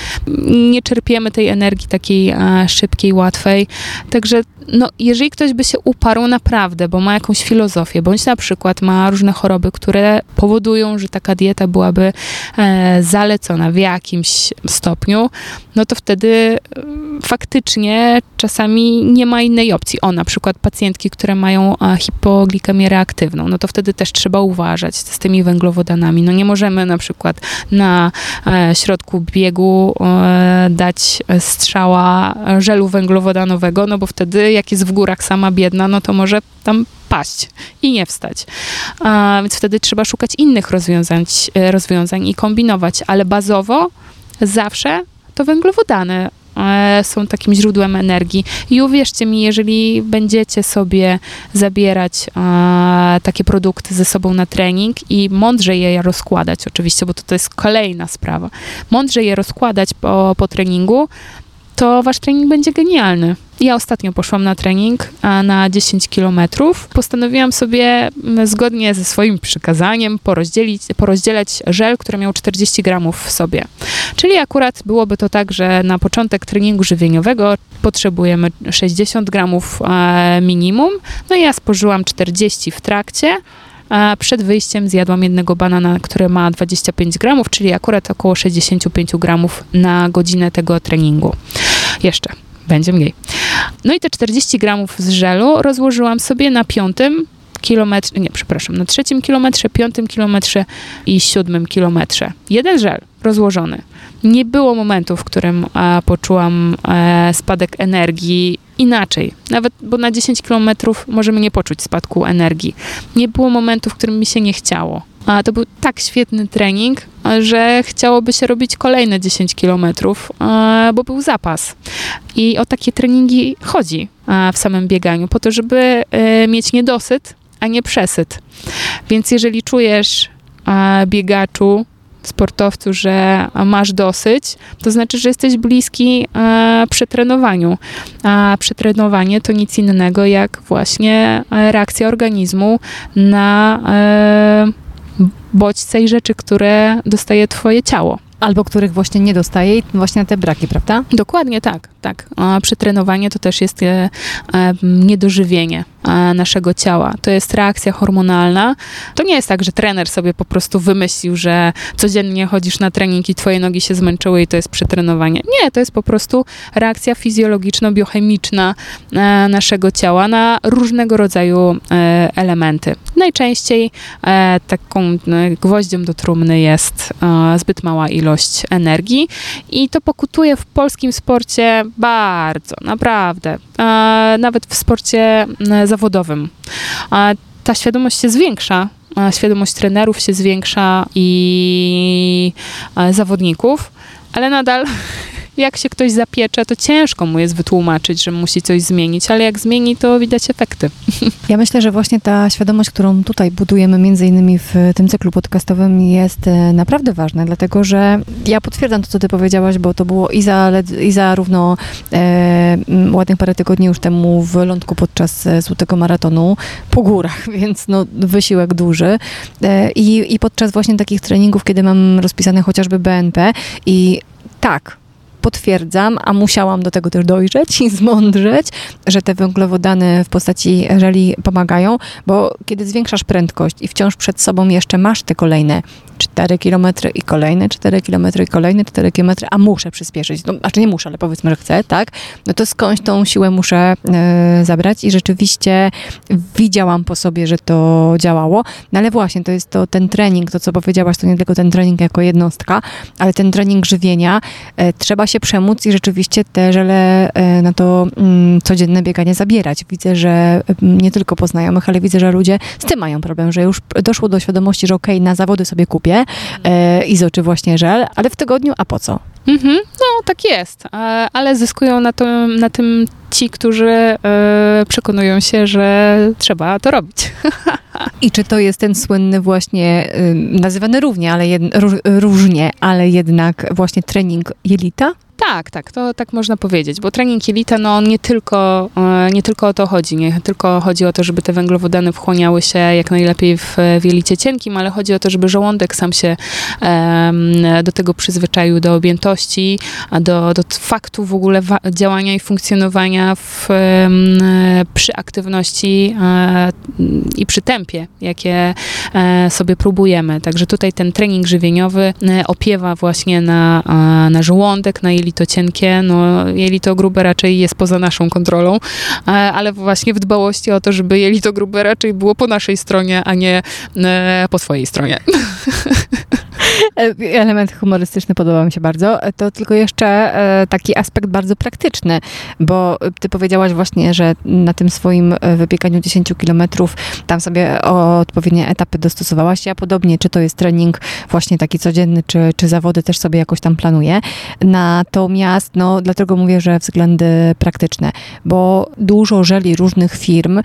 Nie czerpiemy tej energii takiej szybkiej, łatwej. Także no, jeżeli ktoś by się uparł naprawdę, bo ma jakąś filozofię, bądź na przykład ma różne choroby, które powodują, że taka dieta byłaby e, zalecona w jakimś stopniu, no to wtedy e, faktycznie czasami nie ma innej opcji. O, na przykład pacjentki, które mają e, hipoglikemię reaktywną, no to wtedy też trzeba uważać z tymi węglowodanami. No nie możemy na przykład na środku biegu dać strzała żelu węglowodanowego, no bo wtedy jak jest w górach sama biedna, no to może tam paść i nie wstać. A, więc wtedy trzeba szukać innych rozwiązań, e, rozwiązań i kombinować, ale bazowo zawsze to węglowodany e, są takim źródłem energii. I uwierzcie mi, jeżeli będziecie sobie zabierać e, takie produkty ze sobą na trening i mądrze je rozkładać, oczywiście, bo to, to jest kolejna sprawa, mądrze je rozkładać po, po treningu, to wasz trening będzie genialny. Ja ostatnio poszłam na trening na 10 kilometrów. Postanowiłam sobie zgodnie ze swoim przykazaniem porozdzielić, porozdzielać żel, który miał 40 gramów w sobie. Czyli akurat byłoby to tak, że na początek treningu żywieniowego potrzebujemy 60 gramów minimum. No i ja spożyłam 40 w trakcie. Przed wyjściem zjadłam jednego banana, który ma 25 gramów, czyli akurat około 65 gramów na godzinę tego treningu. Jeszcze będzie mniej. No i te 40 gramów z żelu rozłożyłam sobie na piątym kilometrze, nie, przepraszam, na trzecim kilometrze, piątym kilometrze i siódmym kilometrze. Jeden żel rozłożony. Nie było momentu, w którym e, poczułam e, spadek energii inaczej. Nawet, bo na 10 kilometrów możemy nie poczuć spadku energii. Nie było momentu, w którym mi się nie chciało. A to był tak świetny trening, że chciałoby się robić kolejne 10 kilometrów, bo był zapas. I o takie treningi chodzi w samym bieganiu, po to, żeby e, mieć niedosyt, a nie przesyt. Więc jeżeli czujesz biegaczu, sportowcu, że masz dosyć, to znaczy, że jesteś bliski e, przetrenowaniu. A przetrenowanie to nic innego jak właśnie e, reakcja organizmu na bodźce i rzeczy, które dostaje twoje ciało. Albo których właśnie nie dostaje i właśnie te braki, prawda? Dokładnie tak, tak. A przetrenowanie to też jest e, niedożywienie e, naszego ciała. To jest reakcja hormonalna. To nie jest tak, że trener sobie po prostu wymyślił, że codziennie chodzisz na trening i twoje nogi się zmęczyły i to jest przetrenowanie. Nie, to jest po prostu reakcja fizjologiczno-biochemiczna e, naszego ciała na różnego rodzaju elementy. Najczęściej e, taką gwoździem do trumny jest zbyt mała ilość energii i to pokutuje w polskim sporcie bardzo, naprawdę. Nawet w sporcie zawodowym. Ta świadomość się zwiększa, świadomość trenerów się zwiększa i zawodników, ale nadal jak się ktoś zapiecze, to ciężko mu jest wytłumaczyć, że musi coś zmienić, ale jak zmieni, to widać efekty. Ja myślę, że właśnie ta świadomość, którą tutaj budujemy między innymi w tym cyklu podcastowym jest e, naprawdę ważna, dlatego że ja potwierdzam to, co ty powiedziałaś, bo to było i, za, i zarówno e, ładnych parę tygodni już temu w lądku podczas e, Złotego Maratonu po górach, więc no, wysiłek duży e, i, i podczas właśnie takich treningów, kiedy mam rozpisane chociażby BNP i tak, potwierdzam, a musiałam do tego też dojrzeć i zmądrzeć, że te węglowodany w postaci żeli pomagają, bo kiedy zwiększasz prędkość i wciąż przed sobą jeszcze masz te kolejne 4 km i kolejne 4 km i kolejne 4 km, a muszę przyspieszyć, no, znaczy nie muszę, ale powiedzmy, że chcę, tak, no to skądś tą siłę muszę e, zabrać i rzeczywiście widziałam po sobie, że to działało, no ale właśnie, to jest to ten trening, to co powiedziałaś, to nie tylko ten trening jako jednostka, ale ten trening żywienia, e, trzeba się przemóc i rzeczywiście te żele e, na to mm, codzienne bieganie zabierać. Widzę, że mm, nie tylko po znajomych, ale widzę, że ludzie z tym mają problem, że już doszło do świadomości, że okej, okay, na zawody sobie kupię e, izo czy właśnie żel, ale w tygodniu, a po co? Mhm, no tak jest, ale zyskują na, to, na tym ci, którzy e, przekonują się, że trzeba to robić. I czy to jest ten słynny właśnie, y, nazywany równie, ale jed, róż, różnie, ale jednak właśnie trening jelita? Tak, tak, to tak można powiedzieć, bo trening jelita, no nie tylko, e, nie tylko o to chodzi, nie tylko chodzi o to, żeby te węglowodany wchłaniały się jak najlepiej w, w jelicie cienkim, ale chodzi o to, żeby żołądek sam się um, do tego przyzwyczaił, do objętości, do, do faktu w ogóle działania i funkcjonowania w, um, przy aktywności um, i przy tempie, jakie e, sobie próbujemy. Także tutaj ten trening żywieniowy opiewa właśnie na, na żołądek, na jelito cienkie, no jelito grube raczej jest poza naszą kontrolą, e, ale właśnie w dbałości o to, żeby jelito grube raczej było po naszej stronie, a nie e, po swojej stronie. E, element humorystyczny podoba mi się bardzo. To tylko jeszcze taki aspekt bardzo praktyczny, bo ty powiedziałaś właśnie, że na tym swoim wybieganiu 10 kilometrów tam sobie odpowiednie etapy dostosowałaś. Ja podobnie, czy to jest trening właśnie taki codzienny, czy, czy zawody też sobie jakoś tam planuję. Natomiast, no, dlatego mówię, że względy praktyczne, bo dużo żeli różnych firm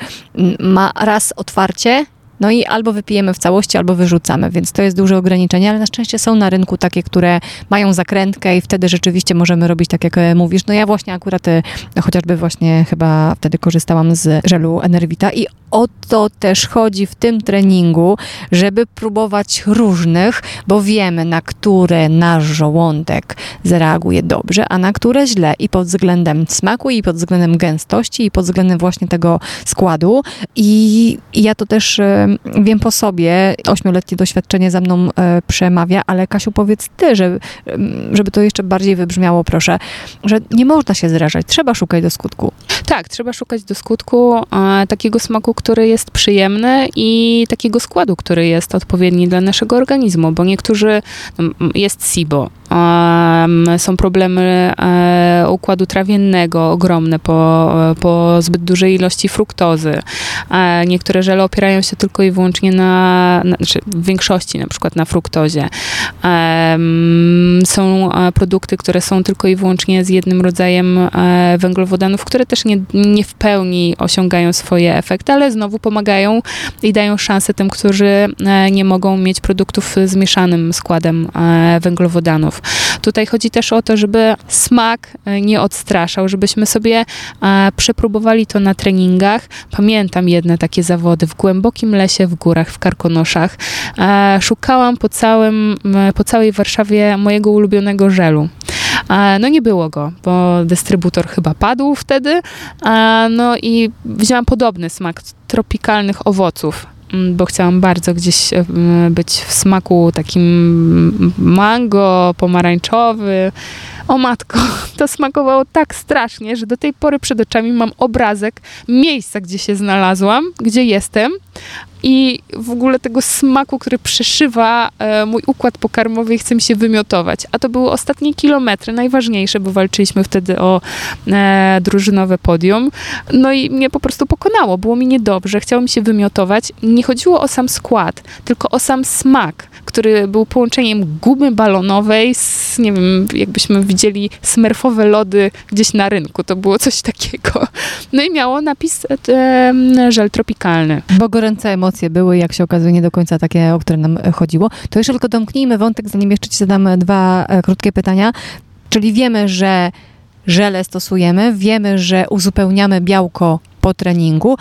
ma raz otwarcie, no i albo wypijemy w całości, albo wyrzucamy, więc to jest duże ograniczenie, ale na szczęście są na rynku takie, które mają zakrętkę i wtedy rzeczywiście możemy robić tak, jak e, mówisz. No ja właśnie akurat e, chociażby właśnie chyba wtedy korzystałam z żelu Enervita i o to też chodzi w tym treningu, żeby próbować różnych, bo wiemy, na które nasz żołądek zareaguje dobrze, a na które źle i pod względem smaku, i pod względem gęstości, i pod względem właśnie tego składu. I, i ja to też e, wiem po sobie, ośmioletnie doświadczenie za mną e, przemawia, ale Kasiu, powiedz ty, że, żeby to jeszcze bardziej wybrzmiało, proszę, że nie można się zrażać, trzeba szukać do skutku. Tak, trzeba szukać do skutku e, takiego smaku, który jest przyjemny i takiego składu, który jest odpowiedni dla naszego organizmu, bo niektórzy, jest SIBO, są problemy e, układu trawiennego ogromne po, po zbyt dużej ilości fruktozy. Niektóre żele opierają się tylko i wyłącznie na, na znaczy w większości na przykład na fruktozie. Są e, produkty, które są tylko i wyłącznie z jednym rodzajem e, węglowodanów, które też nie, nie w pełni osiągają swoje efekty, ale znowu pomagają i dają szansę tym, którzy nie mogą mieć produktów z mieszanym składem węglowodanów. Tutaj chodzi też o to, żeby smak e, nie odstraszał, żebyśmy sobie e, przepróbowali to na treningach. Pamiętam jedne takie zawody w głębokim lesie, w górach, w Karkonoszach. E, szukałam po, całym, po całej Warszawie mojego ulubionego żelu. No nie było go, bo dystrybutor chyba padł wtedy. No i wzięłam podobny smak tropikalnych owoców. Bo chciałam bardzo gdzieś e, być w smaku takim mango, pomarańczowy. O matko, to smakowało tak strasznie, że do tej pory przed oczami mam obrazek miejsca, gdzie się znalazłam, gdzie jestem, i w ogóle tego smaku, który przeszywa e, mój układ pokarmowy i chce mi się wymiotować. A to były ostatnie kilometry, najważniejsze, bo walczyliśmy wtedy o e, drużynowe podium. No i mnie po prostu pokonało, było mi niedobrze, chciało mi się wymiotować. Nie chodziło o sam skład, tylko o sam smak, który był połączeniem gumy balonowej z, nie wiem, jakbyśmy widzieli smerfowe lody gdzieś na rynku. To było coś takiego. No i miało napis e, żel tropikalny. Bo gorące emocje były, jak się okazuje, nie do końca takie, o które nam chodziło. To jeszcze tylko domknijmy wątek, zanim jeszcze ci zadam dwa e, krótkie pytania. Czyli wiemy, że żele stosujemy, wiemy, że uzupełniamy białko po treningu,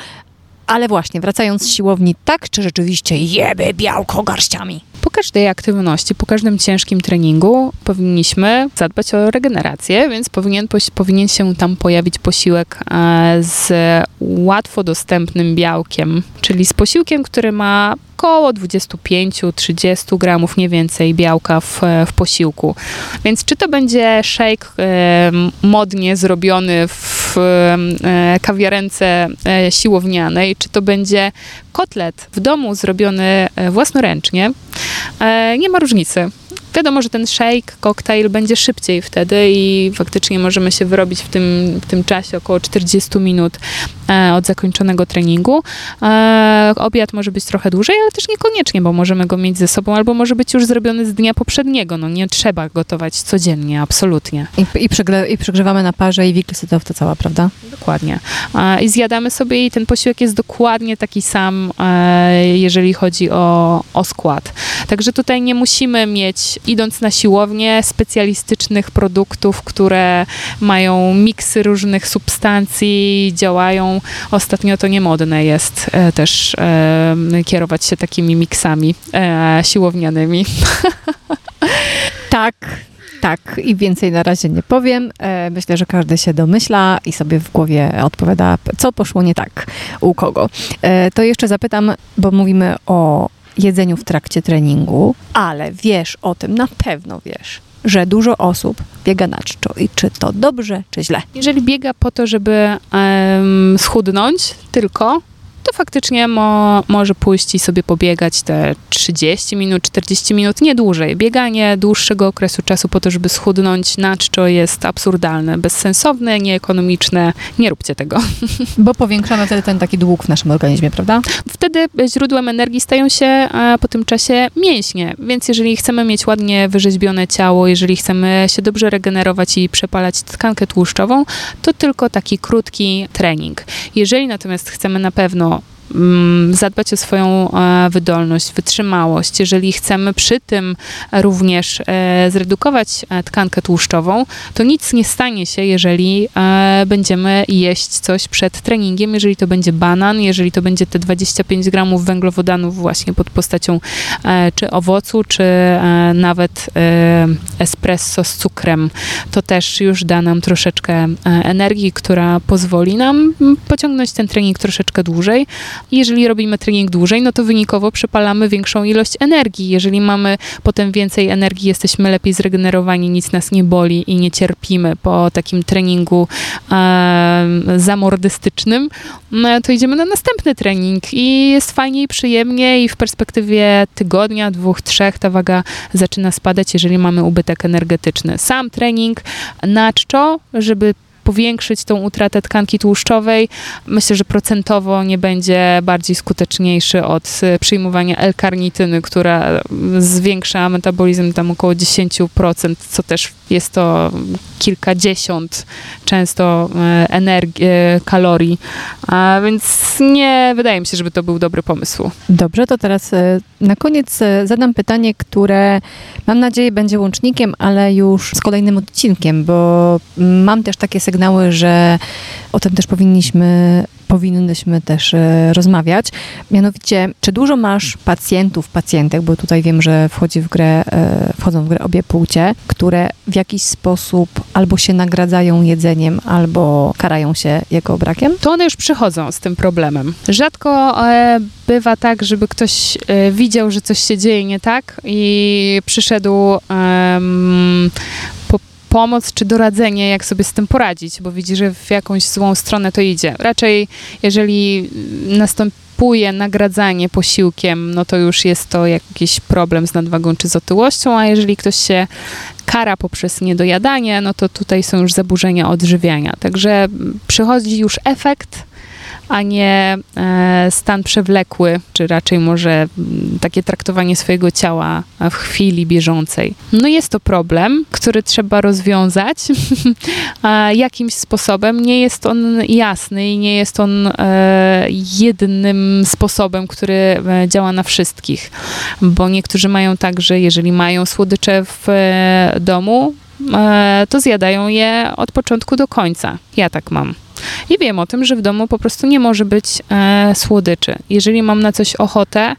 ale właśnie, wracając z siłowni, tak czy rzeczywiście jemy białko garściami? Po każdej aktywności, po każdym ciężkim treningu powinniśmy zadbać o regenerację, więc powinien, powinien się tam pojawić posiłek e, z łatwo dostępnym białkiem, czyli z posiłkiem, który ma około 25-30 gramów, nie więcej białka w, w posiłku. Więc czy to będzie e, modnie zrobiony w e, kawiarence e, siłownianej, czy to będzie kotlet w domu zrobiony e, własnoręcznie, nie ma różnicy. Wiadomo, że ten shake, koktajl będzie szybciej wtedy i faktycznie możemy się wyrobić w tym, w tym czasie około 40 minut e, od zakończonego treningu. E, obiad może być trochę dłużej, ale też niekoniecznie, bo możemy go mieć ze sobą, albo może być już zrobiony z dnia poprzedniego. No nie trzeba gotować codziennie, absolutnie. I, i, i przegrzewamy na parze i to cała, prawda? Dokładnie. E, I zjadamy sobie i ten posiłek jest dokładnie taki sam, jeżeli chodzi o, o skład. Także tutaj nie musimy mieć, idąc na siłownię, specjalistycznych produktów, które mają miksy różnych substancji, działają. Ostatnio to niemodne jest e, też e, kierować się takimi miksami e, siłownianymi. Tak, tak, i więcej na razie nie powiem. Myślę, że każdy się domyśla i sobie w głowie odpowiada, co poszło nie tak u kogo. To jeszcze zapytam, bo mówimy o jedzeniu w trakcie treningu, ale wiesz o tym, na pewno wiesz, że dużo osób biega na czczo i czy to dobrze, czy źle. Jeżeli biega po to, żeby um, schudnąć tylko, to faktycznie mo, może pójść i sobie pobiegać te 30 minut, 40 minut, nie dłużej. Bieganie dłuższego okresu czasu po to, żeby schudnąć na czczo jest absurdalne, bezsensowne, nieekonomiczne. Nie róbcie tego. Bo powiększamy wtedy ten taki dług w naszym organizmie, prawda? Wtedy źródłem energii stają się po tym czasie mięśnie, więc jeżeli chcemy mieć ładnie wyrzeźbione ciało, jeżeli chcemy się dobrze regenerować i przepalać tkankę tłuszczową, to tylko taki krótki trening. Jeżeli natomiast chcemy na pewno zadbać o swoją e, wydolność, wytrzymałość, jeżeli chcemy przy tym również e, zredukować e, tkankę tłuszczową, to nic nie stanie się, jeżeli będziemy jeść coś przed treningiem, jeżeli to będzie banan, jeżeli to będzie te 25 gramów węglowodanów właśnie pod postacią czy owocu, czy nawet espresso z cukrem. To też już da nam troszeczkę energii, która pozwoli nam pociągnąć ten trening troszeczkę dłużej, jeżeli robimy trening dłużej, no to wynikowo przepalamy większą ilość energii. Jeżeli mamy potem więcej energii, jesteśmy lepiej zregenerowani, nic nas nie boli i nie cierpimy po takim treningu e, zamordystycznym, no, to idziemy na następny trening i jest fajnie i przyjemnie i w perspektywie tygodnia, dwóch, trzech ta waga zaczyna spadać, jeżeli mamy ubytek energetyczny. Sam trening na czczo, żeby powiększyć tą utratę tkanki tłuszczowej. Myślę, że procentowo nie będzie bardziej skuteczniejszy od e, przyjmowania L-karnityny, która zwiększa metabolizm tam około 10%, co też jest to kilkadziesiąt często e, energii, e, kalorii, a więc nie wydaje mi się, żeby to był dobry pomysł. Dobrze, to teraz na koniec zadam pytanie, które mam nadzieję będzie łącznikiem, ale już z kolejnym odcinkiem, bo mam też takie sygnały, że o tym też powinniśmy powinnyśmy też e, rozmawiać. Mianowicie, czy dużo masz pacjentów, pacjentek, bo tutaj wiem, że wchodzi w grę, e, wchodzą w grę obie płcie, które w jakiś sposób albo się nagradzają jedzeniem, albo karają się jego brakiem? To one już przychodzą z tym problemem. Rzadko e, bywa tak, żeby ktoś widział, że coś się dzieje nie tak i przyszedł po pomoc czy doradzenie, jak sobie z tym poradzić, bo widzi, że w jakąś złą stronę to idzie. Raczej, jeżeli następuje nagradzanie posiłkiem, no to już jest to jakiś problem z nadwagą czy z otyłością, a jeżeli ktoś się kara poprzez niedojadanie, no to tutaj są już zaburzenia odżywiania. Także przychodzi już efekt a nie e, stan przewlekły, czy raczej może takie traktowanie swojego ciała w chwili bieżącej. No jest to problem, który trzeba rozwiązać jakimś sposobem. Nie jest on jasny i nie jest on e, jednym sposobem, który e, działa na wszystkich, bo niektórzy mają tak, że jeżeli mają słodycze w domu, to zjadają je od początku do końca. Ja tak mam. I wiem o tym, że w domu po prostu nie może być e, słodyczy. Jeżeli mam na coś ochotę,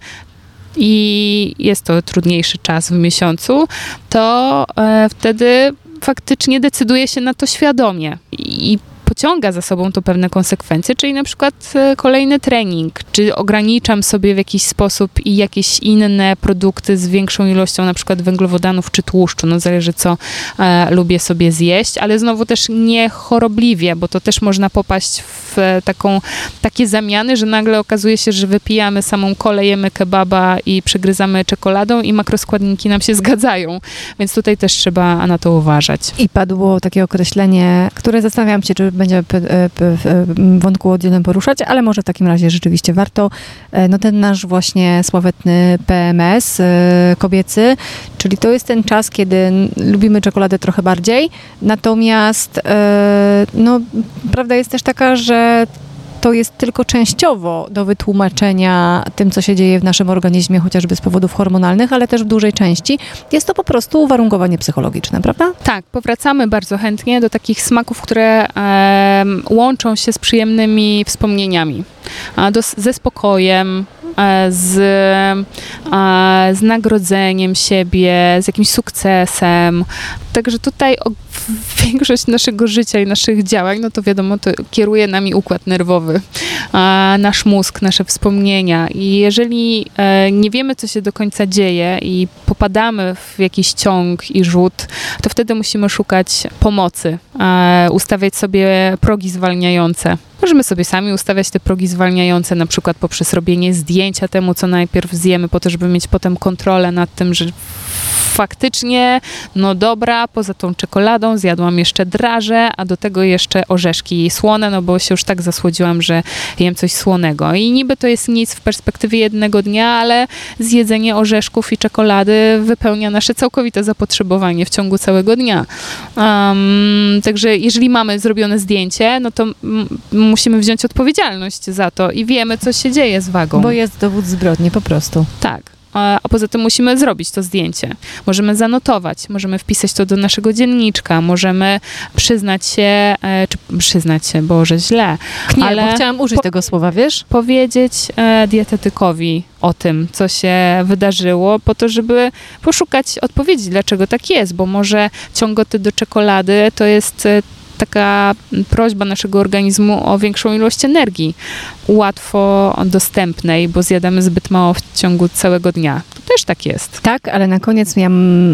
i jest to trudniejszy czas w miesiącu, to e, wtedy faktycznie decyduję się na to świadomie i pociąga za sobą to pewne konsekwencje, czyli na przykład e, kolejny trening, czy ograniczam sobie w jakiś sposób i jakieś inne produkty z większą ilością na przykład węglowodanów czy tłuszczu, no zależy co e, lubię sobie zjeść, ale znowu też nie chorobliwie, bo to też można popaść w taką, takie zamiany, że nagle okazuje się, że wypijamy samą kolę, jemy kebaba i przegryzamy czekoladą i makroskładniki nam się zgadzają, więc tutaj też trzeba na to uważać. I padło takie określenie, które zastanawiam się, czy będzie w wątku oddzielnym poruszać, ale może w takim razie rzeczywiście warto. E, no ten nasz właśnie sławetny PMS e, kobiecy, czyli to jest ten czas, kiedy lubimy czekoladę trochę bardziej, natomiast e, no, prawda jest też taka, że to jest tylko częściowo do wytłumaczenia tym, co się dzieje w naszym organizmie, chociażby z powodów hormonalnych, ale też w dużej części jest to po prostu uwarunkowanie psychologiczne, prawda? Tak, powracamy bardzo chętnie do takich smaków, które e, łączą się z przyjemnymi wspomnieniami, ze spokojem, e, z, z nagrodzeniem siebie, z jakimś sukcesem. Także tutaj większość naszego życia i naszych działań, no to wiadomo, to kieruje nami układ nerwowy, nasz mózg, nasze wspomnienia. I jeżeli e, nie wiemy, co się do końca dzieje i popadamy w jakiś ciąg i rzut, to wtedy musimy szukać pomocy, ustawiać sobie progi zwalniające. Możemy sobie sami ustawiać te progi zwalniające, na przykład poprzez robienie zdjęcia temu, co najpierw zjemy, po to, żeby mieć potem kontrolę nad tym, że faktycznie, no dobra, poza tą czekoladą zjadłam jeszcze draże, a do tego jeszcze orzeszki słone, no bo się już tak zasłodziłam, że jem coś słonego. I niby to jest nic w perspektywie jednego dnia, ale zjedzenie orzeszków i czekolady wypełnia nasze całkowite zapotrzebowanie w ciągu całego dnia. Um, także jeżeli mamy zrobione zdjęcie, no to musimy wziąć odpowiedzialność za to i wiemy, co się dzieje z wagą. Bo jest dowód zbrodni po prostu. Tak a poza tym musimy zrobić to zdjęcie. Możemy zanotować, możemy wpisać to do naszego dzienniczka, możemy przyznać się, e, czy przyznać się, Boże, źle. Nie, ale bo chciałam użyć po, tego słowa, wiesz? Powiedzieć e, dietetykowi o tym, co się wydarzyło, po to, żeby poszukać odpowiedzi, dlaczego tak jest, bo może ciągoty do czekolady to jest e, taka prośba naszego organizmu o większą ilość energii, łatwo dostępnej, bo zjadamy zbyt mało w ciągu całego dnia. To też tak jest. Tak, ale na koniec ja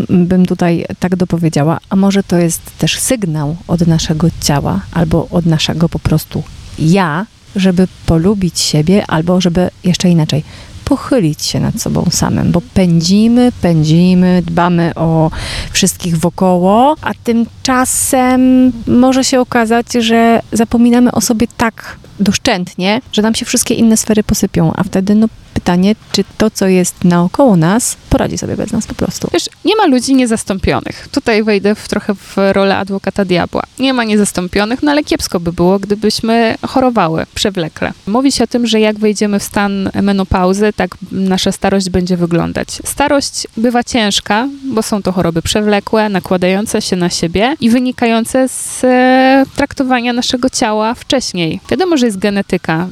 bym tutaj tak dopowiedziała, a może to jest też sygnał od naszego ciała albo od naszego po prostu ja, żeby polubić siebie, albo żeby jeszcze inaczej, pochylić się nad sobą samym, bo pędzimy, pędzimy, dbamy o wszystkich wokoło, a tymczasem może się okazać, że zapominamy o sobie tak doszczętnie, że nam się wszystkie inne sfery posypią, a wtedy no pytanie, czy to, co jest naokoło nas, poradzi sobie bez nas po prostu. Wiesz, nie ma ludzi niezastąpionych. Tutaj wejdę w, trochę w rolę adwokata diabła. Nie ma niezastąpionych, no ale kiepsko by było, gdybyśmy chorowały przewlekle. Mówi się o tym, że jak wejdziemy w stan menopauzy, tak nasza starość będzie wyglądać. Starość bywa ciężka, bo są to choroby przewlekłe, nakładające się na siebie i wynikające z e, traktowania naszego ciała wcześniej. Wiadomo, że jest genetyka,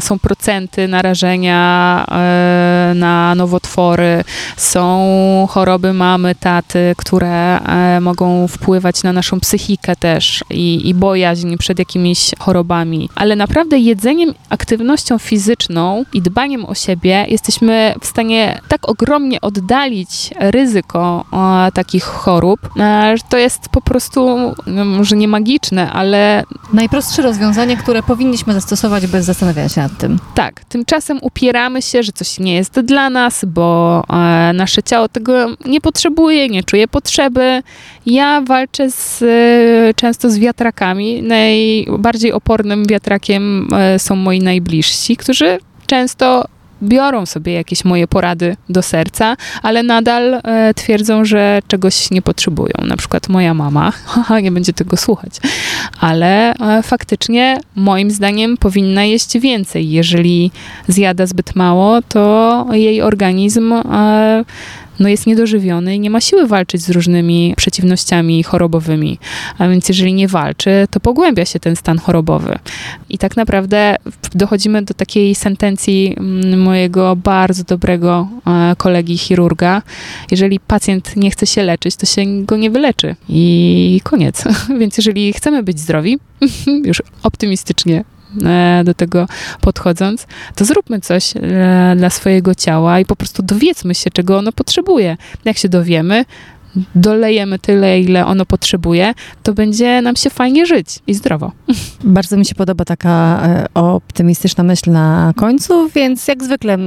są procenty narażenia e, na nowotwory, są choroby mamy, taty, które e, mogą wpływać na naszą psychikę też i, i bojaźń przed jakimiś chorobami. Ale naprawdę jedzeniem, aktywnością fizyczną i dbaniem o siebie jesteśmy w stanie tak ogromnie oddalić ryzyko e, takich chorób, że to jest po prostu, no, może nie magiczne, ale... Najprostsze rozwiązanie, które powinniśmy zastosować bez zastanowienia zastanawiać się nad tym. Tak, tymczasem upieramy się, że coś nie jest dla nas, bo e, nasze ciało tego nie potrzebuje, nie czuje potrzeby. Ja walczę z, e, często z wiatrakami. Najbardziej opornym wiatrakiem e, są moi najbliżsi, którzy często biorą sobie jakieś moje porady do serca, ale nadal e, twierdzą, że czegoś nie potrzebują. Na przykład moja mama, nie będzie tego słuchać, ale e, faktycznie moim zdaniem powinna jeść więcej. Jeżeli zjada zbyt mało, to jej organizm e, no jest niedożywiony i nie ma siły walczyć z różnymi przeciwnościami chorobowymi. A więc jeżeli nie walczy, to pogłębia się ten stan chorobowy. I tak naprawdę dochodzimy do takiej sentencji mm, mojego bardzo dobrego e, kolegi chirurga. Jeżeli pacjent nie chce się leczyć, to się go nie wyleczy. I koniec. Więc jeżeli chcemy być zdrowi, już optymistycznie do tego podchodząc, to zróbmy coś e, dla swojego ciała i po prostu dowiedzmy się, czego ono potrzebuje. Jak się dowiemy, dolejemy tyle, ile ono potrzebuje, to będzie nam się fajnie żyć i zdrowo. Bardzo mi się podoba taka e, optymistyczna myśl na końcu, więc jak zwykle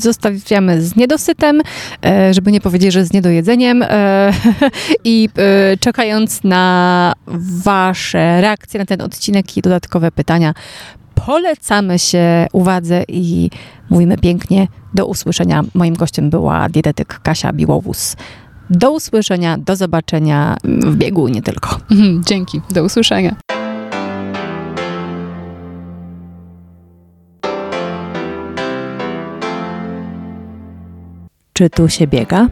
zostawiamy z niedosytem, e, żeby nie powiedzieć, że z niedojedzeniem e, i czekając na wasze reakcje na ten odcinek i dodatkowe pytania, polecamy się uwadze i mówimy pięknie do usłyszenia. Moim gościem była dietetyk Kasia Biłowus. Do usłyszenia, do zobaczenia w biegu nie tylko. Mhm, Dzięki, do usłyszenia. Czy tu się biega?